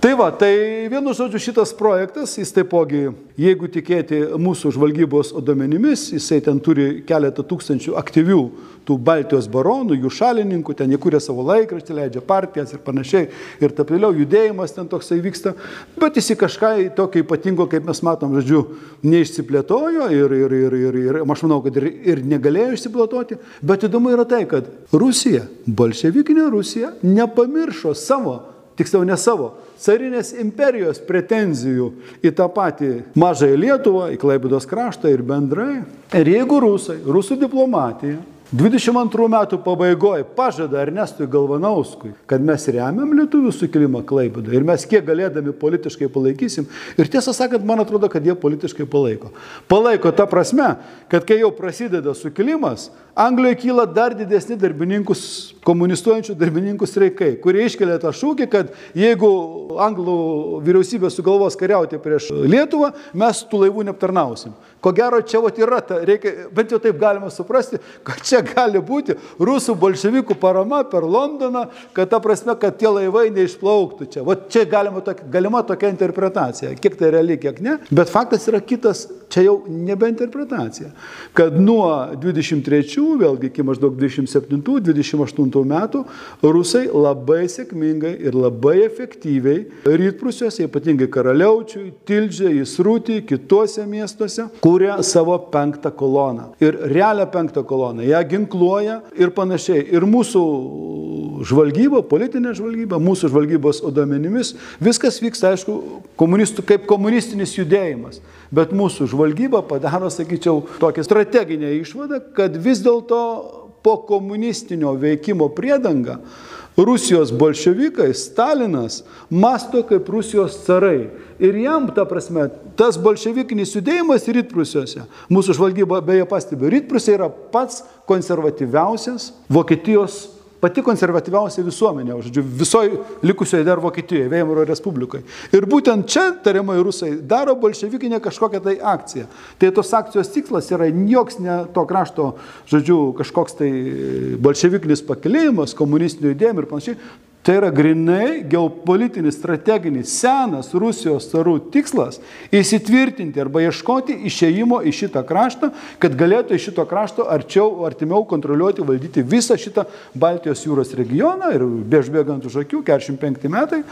Tai va, tai vienu žodžiu šitas projektas, jis taipogi, jeigu tikėti mūsų žvalgybos duomenimis, jisai ten turi keletą tūkstančių aktyvių tų Baltijos baronų, jų šalininkų, ten jie kūrė savo laikraštį, leidžia partijas ir panašiai, ir taip toliau, judėjimas ten toksai vyksta, bet jis į kažką tokio ypatingo, kaip mes matom, žodžiu, neišsiplėtojo ir, ir, ir, ir, ir aš manau, kad ir, ir negalėjo išsiplėtoti, bet įdomu yra tai, kad Rusija, bolševikinė Rusija, nepamiršo savo, tiksliau ne savo, carinės imperijos pretenzijų į tą patį mažąją Lietuvą, į Klaibidos kraštą ir bendrai. Ir jeigu rusai, rusų diplomatija 22 metų pabaigoje pažada Ernestui Galvanauskui, kad mes remiam lietuvių sukilimą Klaibidą ir mes kiek galėdami politiškai palaikysim. Ir tiesą sakant, man atrodo, kad jie politiškai palaiko. Palaiko ta prasme, kad kai jau prasideda sukilimas, Anglijoje kyla dar didesni darbininkus, komunistuojančių darbininkų streikai, kurie iškelia tą šūkį, kad jeigu anglų vyriausybė sugalvos kariauti prieš Lietuvą, mes tų laivų neaptarnausim. Ko gero, čia vat yra, ta, reikia, bent jau taip galima suprasti, kad čia gali būti rusų bolševikų parama per Londoną, kad ta prasme, kad tie laivai neišplauktų čia. Vat čia galima, tokia, galima tokia interpretacija. Kiek tai realiai, kiek ne. Bet faktas yra kitas, čia jau nebe interpretacija. Kad nuo 23, vėlgi iki maždaug 27-28 metų, rusai labai sėkmingai ir labai efektyviai rytprusiuose, ypatingai Karaliaučiui, Tildžiai, Įsrūtį, kituose miestuose, kūrė savo penktą koloną. Ir realią penktą koloną. Ja ginkluoja ir panašiai. Ir mūsų žvalgyba, politinė žvalgyba, mūsų žvalgybos duomenimis, viskas vyksta, aišku, komunistų, kaip komunistinis judėjimas. Bet mūsų žvalgyba padaro, sakyčiau, tokią strateginę išvadą, kad vis dėlto po komunistinio veikimo priedanga Rusijos bolševikai, Stalinas, masto kaip Rusijos carai. Ir jam, ta prasme, tas bolševikinis judėjimas rytprusiuose, mūsų žvalgyba beje pastebi, rytprusiai yra pats konservatyviausias Vokietijos pati konservatyviausia visuomenė, žodžiu, visoje likusioje dar Vokietijoje, Veimaro Respublikai. Ir būtent čia tariamai rusai daro bolševikinę kažkokią tai akciją. Tai tos akcijos tikslas yra joks ne to krašto, žodžiu, kažkoks tai bolševikinis pakilėjimas, komunistinių judėjimų ir panašiai. Tai yra grinai geopolitinis, strateginis, senas Rusijos carų tikslas įsitvirtinti arba ieškoti išėjimo į šitą kraštą, kad galėtų iš šito krašto arčiau, artimiau kontroliuoti, valdyti visą šitą Baltijos jūros regioną ir bežbėgant už akių, 45 metai.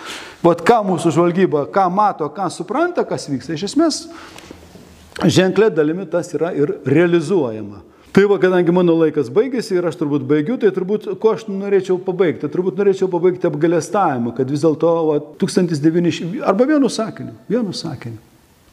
Vat ką mūsų žvalgyba, ką mato, ką supranta, kas vyksta, iš esmės ženklė dalimi tas yra ir realizuojama. Tai va, kadangi mano laikas baigėsi ir aš turbūt baigiu, tai turbūt, ko aš norėčiau pabaigti, turbūt norėčiau pabaigti apgalėstavimą, kad vis dėlto 1900, arba vienu sakiniu, vienu sakiniu,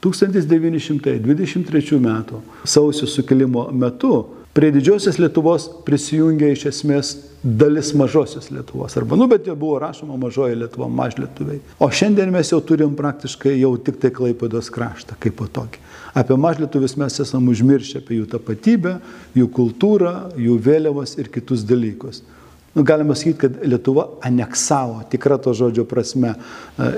1923 metų sausio sukilimo metu prie didžiosios Lietuvos prisijungė iš esmės dalis mažosios Lietuvos. Arba, nu, bet jau buvo rašoma mažoji Lietuva, mažlietuviai. O šiandien mes jau turim praktiškai jau tik tai Klaipados kraštą kaip po tokį. Apie mažlietuvius mes esame užmiršę apie jų tapatybę, jų kultūrą, jų vėliavas ir kitus dalykus. Nu, galima sakyti, kad Lietuva aneksavo, tikra to žodžio prasme.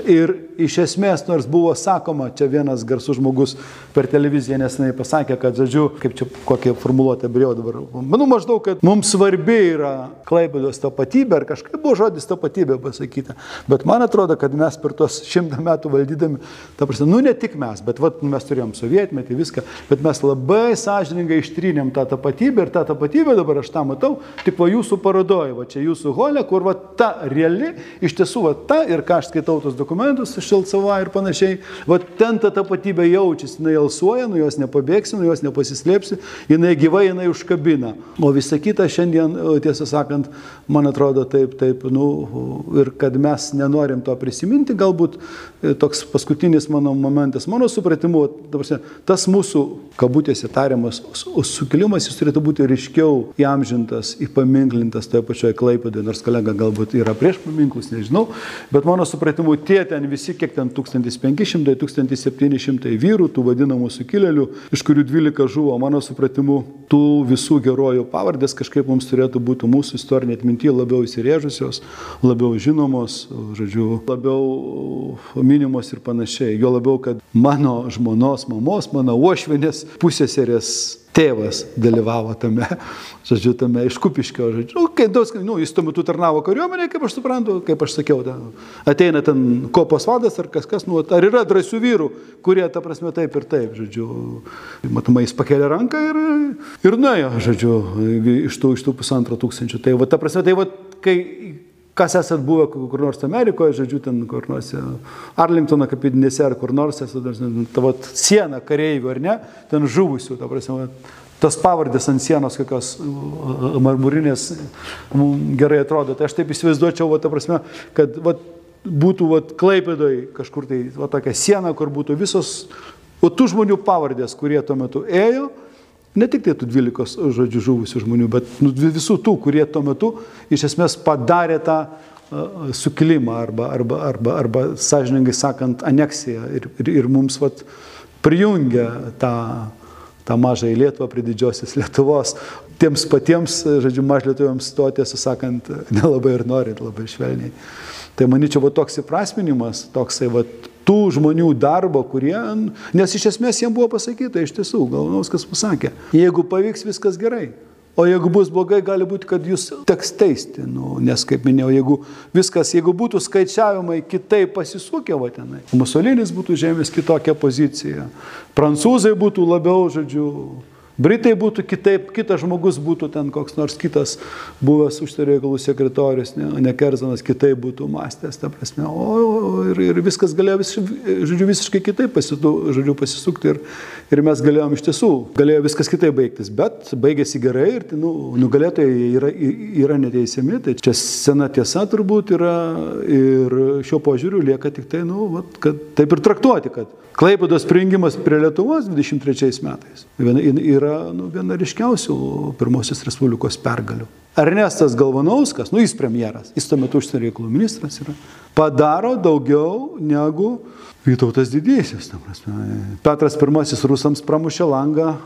Ir iš esmės, nors buvo sakoma, čia vienas garsus žmogus per televiziją nesenai pasakė, kad, žodžiu, kaip čia kokią formuluotę brėjau dabar. Manau maždaug, kad mums svarbi yra Klaipėdos tapatybė, ar kažkaip buvo žodis tapatybė pasakyta. Bet man atrodo, kad mes per tuos šimtą metų valdydami, ta prasme, nu ne tik mes, bet vat, mes turėjom sovietmetį, viską, bet mes labai sąžiningai ištrynėm tą tapatybę ir tą tapatybę dabar aš tą matau, tik po jūsų parodoje, va čia jūsų holė, kur va ta reali, iš tiesų va ta ir ką aš skaitau tos dokumentus Šilcava ir panašiai, va ten ta tapatybė jaučiasi, jinai alsuoja, nuo jos nepabėgsi, nuo jos nepasislėpsi, jinai gyvai, jinai užkabina. O visa kita šiandien, tiesą sakant, man atrodo taip, taip, nu, ir kad mes nenorim to prisiminti, galbūt toks paskutinis mano momentas, mano supratimu, tas mūsų, kabutėse tariamas, sukilimas, jis turėtų būti ryškiau įamžintas, įpaminklintas toje pačioje Klaipėdoje, nors kolega galbūt yra prieš paminklus, nežinau, bet mano supratimu, tie ten visi, kiek ten 1500, 1700 vyrų, tų vadinamų sukilėlių, iš kurių 12 žuvo, mano supratimu, tų visų herojų pavardės kažkaip mums turėtų būti mūsų istorinė atmintyje labiau įsirėžusios, labiau žinomos, žodžiu, labiau minimos ir panašiai. Jo labiau, kad mano žmonos, mamos, mano uošvinės, pusėserės tėvas dalyvavo tame, žodžiu, tame iš kupiškio, žodžiu, nu, kai daug, nu, jis tuo metu tarnavo kariuomenėje, kaip aš suprantu, kaip aš sakiau, ta, ateina ten kopos vadas ar kas kas, nu, ar yra drąsių vyrų, kurie, ta prasme, taip ir taip, žodžiu, matomai jis pakelia ranką ir, ir nuėjo, žodžiu, iš tų, iš tų pusantro tūkstančių. Tai va, ta prasme, tai va, kai kas esat buvę kur nors Amerikoje, žodžiu, ten kur nors Arlingtono kapidinėse ar kur nors, ta vat, siena kareivių ar ne, ten žuvusių, ta prasme, tas pavardės ant sienos kokios marmurinės gerai atrodo. Tai aš taip įsivaizduočiau, va, ta prasme, kad va, būtų va, klaipėdoj kažkur tai va, tokia siena, kur būtų visos, o tų žmonių pavardės, kurie tuo metu ėjo, Ne tik tai tų 12 žodžių žuvusių žmonių, bet nu, visų tų, kurie tuo metu iš esmės padarė tą uh, sukilimą arba, arba, arba, arba sąžiningai sakant, aneksiją ir, ir, ir mums vat, prijungia tą, tą mažą į Lietuvą prie didžiosios Lietuvos. Tiems patiems, žodžiu, mažlietuviams to tiesą sakant, nelabai ir nori, labai švelniai. Tai manyčiau, va toks įprasminimas, toksai va tų žmonių darbo, kurie, nes iš esmės jiems buvo pasakyta, iš tiesų, Galvanovskas pasakė, jeigu pavyks, viskas gerai. O jeigu bus blogai, gali būti, kad jūs teks teisti, nu, nes, kaip minėjau, jeigu viskas, jeigu būtų skaičiavimai kitaip pasisukę, va tenai, Musolinis būtų žemės kitokia pozicija, prancūzai būtų labiau, žodžiu, Britai būtų kitaip, kitas žmogus būtų ten koks nors kitas buvęs užsienio reikalų sekretorius, ne, ne Kerzanas, kitaip būtų mąstęs, ta prasme. O ir, ir viskas galėjo vis, žodžiu, visiškai kitaip pasitu, žodžiu, pasisukti ir, ir mes galėjom iš tiesų, galėjo viskas kitaip baigtis, bet baigėsi gerai ir nu, nugalėtojai yra, yra neteisiami, tai čia sena tiesa turbūt yra ir šiuo požiūriu lieka tik tai, nu, vat, kad taip ir traktuoti, kad Klaipėdos prijungimas prie Lietuvos 23 metais. Yra nu, viena ryškiausių pirmosios Respublikos pergalių. Ernestas Galvanauskas, nu jis premjeras, jis tuo metu užsienio reikalų ministras yra, padaro daugiau negu Vytautas didysis, ta prasme. Petras I rusams pramušė langą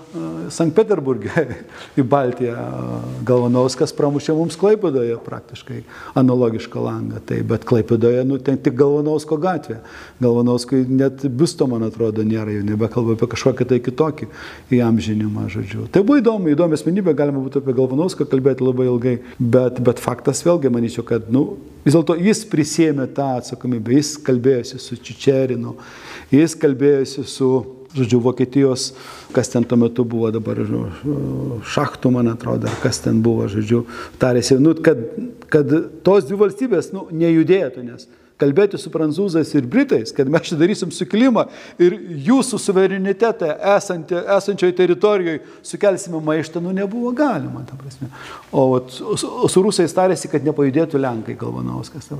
Sankt Peterburgė į Baltiją. Galvanauskas pramušė mums Klaipadoje praktiškai analogišką langą. Tai, bet Klaipadoje, nu, ten tik Galvanausko gatvė. Galvanauskui net biusto, man atrodo, nėra, jau nebekalba apie kažkokį tai kitokį įamžinimą, žodžiu. Tai buvo įdomu, įdomi asmenybė, galima būtų apie Galvanauską kalbėti labai ilgai, bet, bet faktas vėlgi, manyčiau, kad, nu, Vis dėlto jis prisėmė tą atsakomybę, jis kalbėjosi su Čičerinu, jis kalbėjosi su, žodžiu, Vokietijos, kas ten tuo metu buvo dabar, šachtų, man atrodo, ar kas ten buvo, žodžiu, tarėsi, nu, kad, kad tos dvi valstybės, nu, nejudėtų, nes kalbėti su prancūzais ir britais, kad mes čia darysim sukilimą ir jūsų suverenitetą esantį, esančioje teritorijoje sukelsime maištą, nu nebuvo galima, ta prasme. O su, rusais tarėsi, kad nepajudėtų Lenkai, Galvanauskas.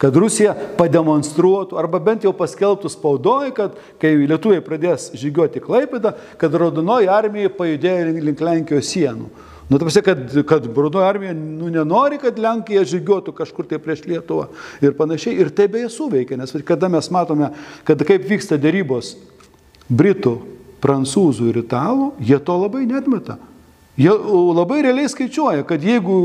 Kad Rusija pademonstruotų, arba bent jau paskelbtų spaudoje, kad kai lietuviai pradės žygiuoti Klaipėdą, kad raudonoji armija pajudėjo link Lenkijos sienų. Nu, ta prasme, kad, kad Brunojo armija nu, nenori, kad Lenkija žygiuotų kažkur tai prieš Lietuvą ir panašiai. Ir tai beje suveikia, nes kada mes matome, kad kaip vyksta dėrybos Britų, Prancūzų ir Italų, jie to labai netmeta. Jie labai realiai skaičiuoja, kad jeigu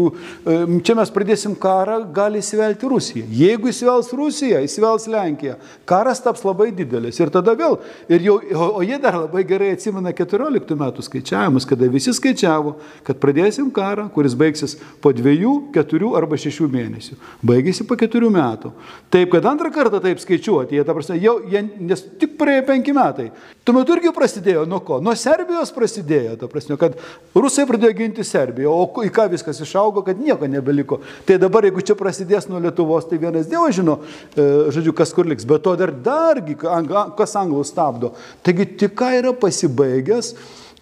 čia mes pradėsim karą, gali įsivelti Rusija. Jeigu įsivels Rusija, įsivels Lenkija, karas taps labai didelis. Ir tada vėl, ir jau, o jie dar labai gerai atsimena 14 metų skaičiavimus, kada visi skaičiavo, kad pradėsim karą, kuris baigsis po dviejų, keturių arba šešių mėnesių. Baigėsi po keturių metų. Taip, kad antrą kartą taip skaičiuoti, jie, ta prasme, jau, jie, nes tik praėjo penki metai. Tuo metu irgi prasidėjo nuo ko? Nuo Serbijos prasidėjo, ta prasme, kad Rusai pradėjo ginti Serbiją, o į ką viskas išaugo, kad nieko nebeliko. Tai dabar, jeigu čia prasidės nuo Lietuvos, tai vienas Dievas žino, e, žodžiu, kas kur liks, bet to dar dargi, kas anglų stabdo. Taigi tik ką yra pasibaigęs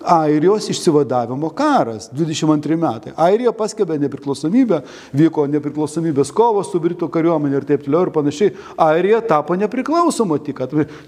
Airijos išsivadavimo karas 22 metai. Airija paskelbė nepriklausomybę, vyko nepriklausomybės kovos su Britų kariuomenė ir taip toliau ir panašiai. Airija tapo nepriklausoma tik,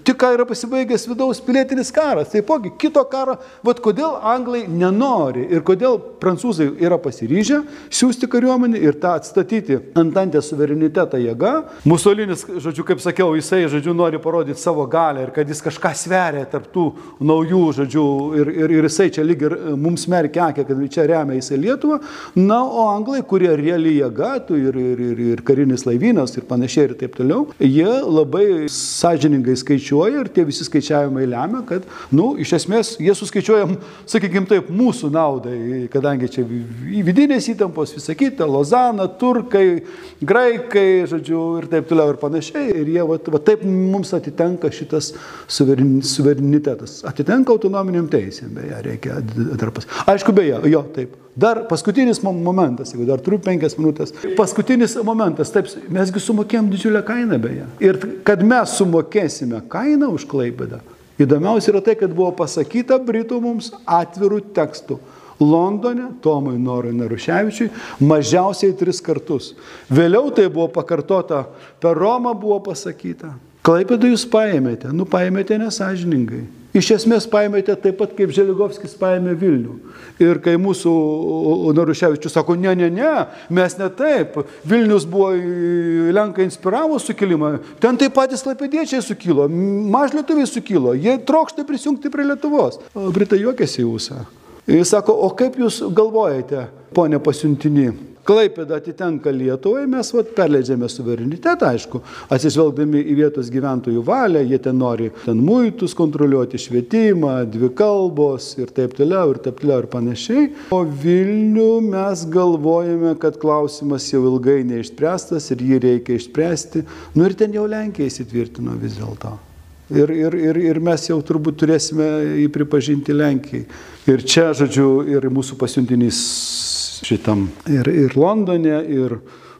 tik ką yra pasibaigęs vidaus pilietinis karas. Taipogi kito karo, vad kodėl anglai nenori ir kodėl prancūzai yra pasiryžę siūsti kariuomenį ir tą atstatyti antantės suverenitetą jėga. Musolinis, žodžiu, kaip sakiau, jisai, žodžiu, nori parodyti savo galę ir kad jis kažką sveria tarptų naujų, žodžiu, ir, ir, ir jisai čia lyg ir e, mums merkia akį, kad čia remia jisai Lietuvą. Na, o anglai, kurie realiai jėga, ir, ir, ir, ir karinis laivynas ir panašiai ir taip toliau, jie labai sąžiningai skaičiuoja ir tie visi skaičiavimai lemia, kad, na, nu, iš esmės jie suskaičiuojam, sakykime taip, mūsų naudai, kadangi čia vidinės įtampos, visą kitą, Lozana, turkai, graikai, žodžiu, ir taip toliau ir panašiai. Ir jie, va, va taip mums atitenka šitas suverenitetas. Atitenka autonominiam teisėm, ją reikia dar pas. Aišku, beje, jo, taip. Dar paskutinis momentas, jeigu dar turiu penkias minutės. Paskutinis momentas, taip, mesgi sumokėjom didžiulę kainą beje. Ir kad mes sumokėsime kainą už klaibedą, įdomiausia yra tai, kad buvo pasakyta Britų mums atvirų tekstų. Londone Tomui Norui Naruševičiui mažiausiai tris kartus. Vėliau tai buvo pakartota, per Romą buvo pasakyta. Klaipėdą jūs paėmėte, nu paėmėte nesažiningai. Iš esmės paėmėte taip pat, kaip Želigovskis paėmė Vilnių. Ir kai mūsų Naruševičius sako, ne, ne, ne, mes ne taip. Vilnius buvo, Lenkai inspiravo sukilimą, ten taip patys lapėdiečiai sukilo, mažlietuviai sukilo, jie trokšta prisijungti prie Lietuvos. Britai juokėsi į ūsą. Jis sako, o kaip jūs galvojate, ponė pasiuntinį, Klaipėda atitenka Lietuvai, mes vat, perleidžiame suverenitetą, aišku, atsižvelgdami į vietos gyventojų valią, jie ten nori ten muitus kontroliuoti, švietimą, dvi kalbos ir taip toliau, ir taip toliau, ir panašiai. O Vilnių mes galvojame, kad klausimas jau ilgai neišspręstas ir jį reikia išspręsti. Nu ir ten jau Lenkija įsitvirtino vis dėlto. Ir, ir, ir, ir mes jau turbūt turėsime jį pripažinti Lenkijai. Ir čia, žodžiu, ir mūsų pasiuntinys šitam ir, ir Londone, ir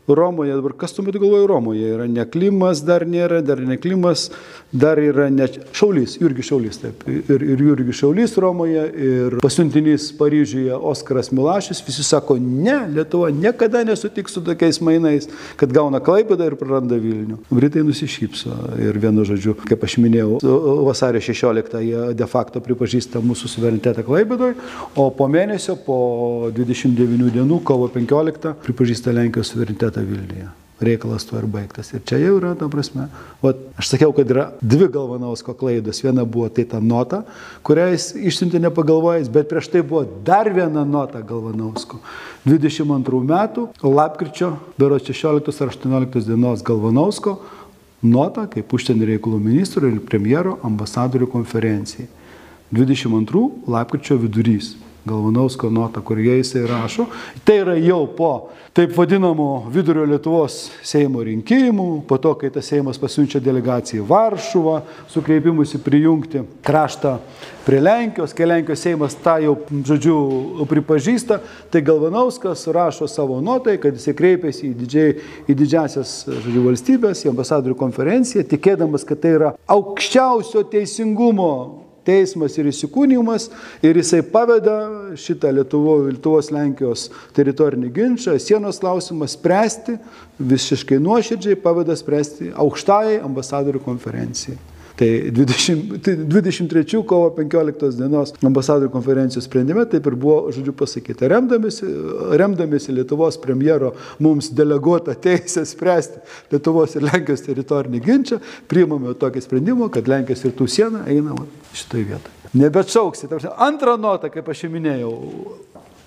Romoje. Dabar kas tuo metu galvoja Romoje? Yra ne klimas, dar nėra, dar ne klimas, dar yra ne Šaulys, Jurgis Šaulys, taip. Ir, ir Jurgis Šaulys Romoje, ir pasiuntinys Paryžiuje Oskaras Milašis. Visi sako, ne, Lietuva niekada nesutiks su tokiais mainais, kad gauna Klaipadą ir praranda Vilnių. Britai nusišypso ir vienu žodžiu, kaip aš minėjau, vasario 16 jie de facto pripažįsta mūsų suverenitetą Klaipadoje, o po mėnesio, po 29 dienų, kovo 15, pripažįsta Lenkijos suverenitetą Vilniuje. Reikalas tuo ir baigtas. Ir čia jau yra, ta prasme, o aš sakiau, kad yra dvi Galvanausko klaidos. Viena buvo tai ta nota, kurią jis išsiuntė nepagalvojęs, bet prieš tai buvo dar viena nota Galvanausko. 22 metų, lapkričio, bero 16 ar 18 dienos Galvanausko nota kaip užsienio reikalų ministro ir premjero ambasadorių konferencijai. 22 lapkričio vidurys. Galvanausko notą, kurioje jisai rašo. Tai yra jau po taip vadinamų vidurio Lietuvos Seimo rinkimų, po to, kai tas Seimas pasiunčia delegaciją į Varšuvą, su kreipimusi prijungti kraštą prie Lenkijos, kai Lenkijos Seimas tą jau, žodžiu, pripažįsta, tai Galvanauskas rašo savo notai, kad jisai kreipiasi į, didžiai, į didžiasias, žodžiu, valstybės, į ambasadorių konferenciją, tikėdamas, kad tai yra aukščiausio teisingumo teismas ir įsikūnymas ir jisai paveda šitą Lietuvo, Lietuvos Lenkijos teritorinį ginčą, sienos klausimą spręsti visiškai nuoširdžiai, paveda spręsti aukštai ambasadorių konferencijai. Tai 20, 23 tai kovo 15 dienos ambasadorių konferencijos sprendime taip ir buvo, žodžiu, pasakyta, remdamėsi, remdamėsi Lietuvos premjero mums deleguotą teisę spręsti Lietuvos ir Lenkijos teritorinį ginčą, priimame tokį sprendimą, kad Lenkijos ir tų siena eina šitoje vietoje. Nebeatšauksi. Antrą notą, kaip aš jau minėjau,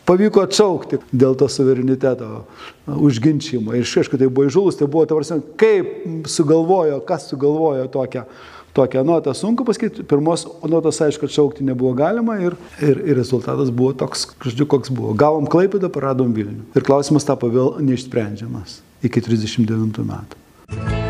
pavyko atšaukti dėl to suvereniteto užginčymo. Ir aišku, tai buvo įžūlus, tai buvo, tavarsime, kaip sugalvojo, kas sugalvojo tokią tokią notą sunku pasakyti. Pirmos notos, aišku, atšaukti nebuvo galima ir, ir, ir rezultatas buvo toks, žodžiu, koks buvo. Gavom Klaipėdą, paradom Vilnių. Ir klausimas tapo vėl neišsprendžiamas iki 39 metų.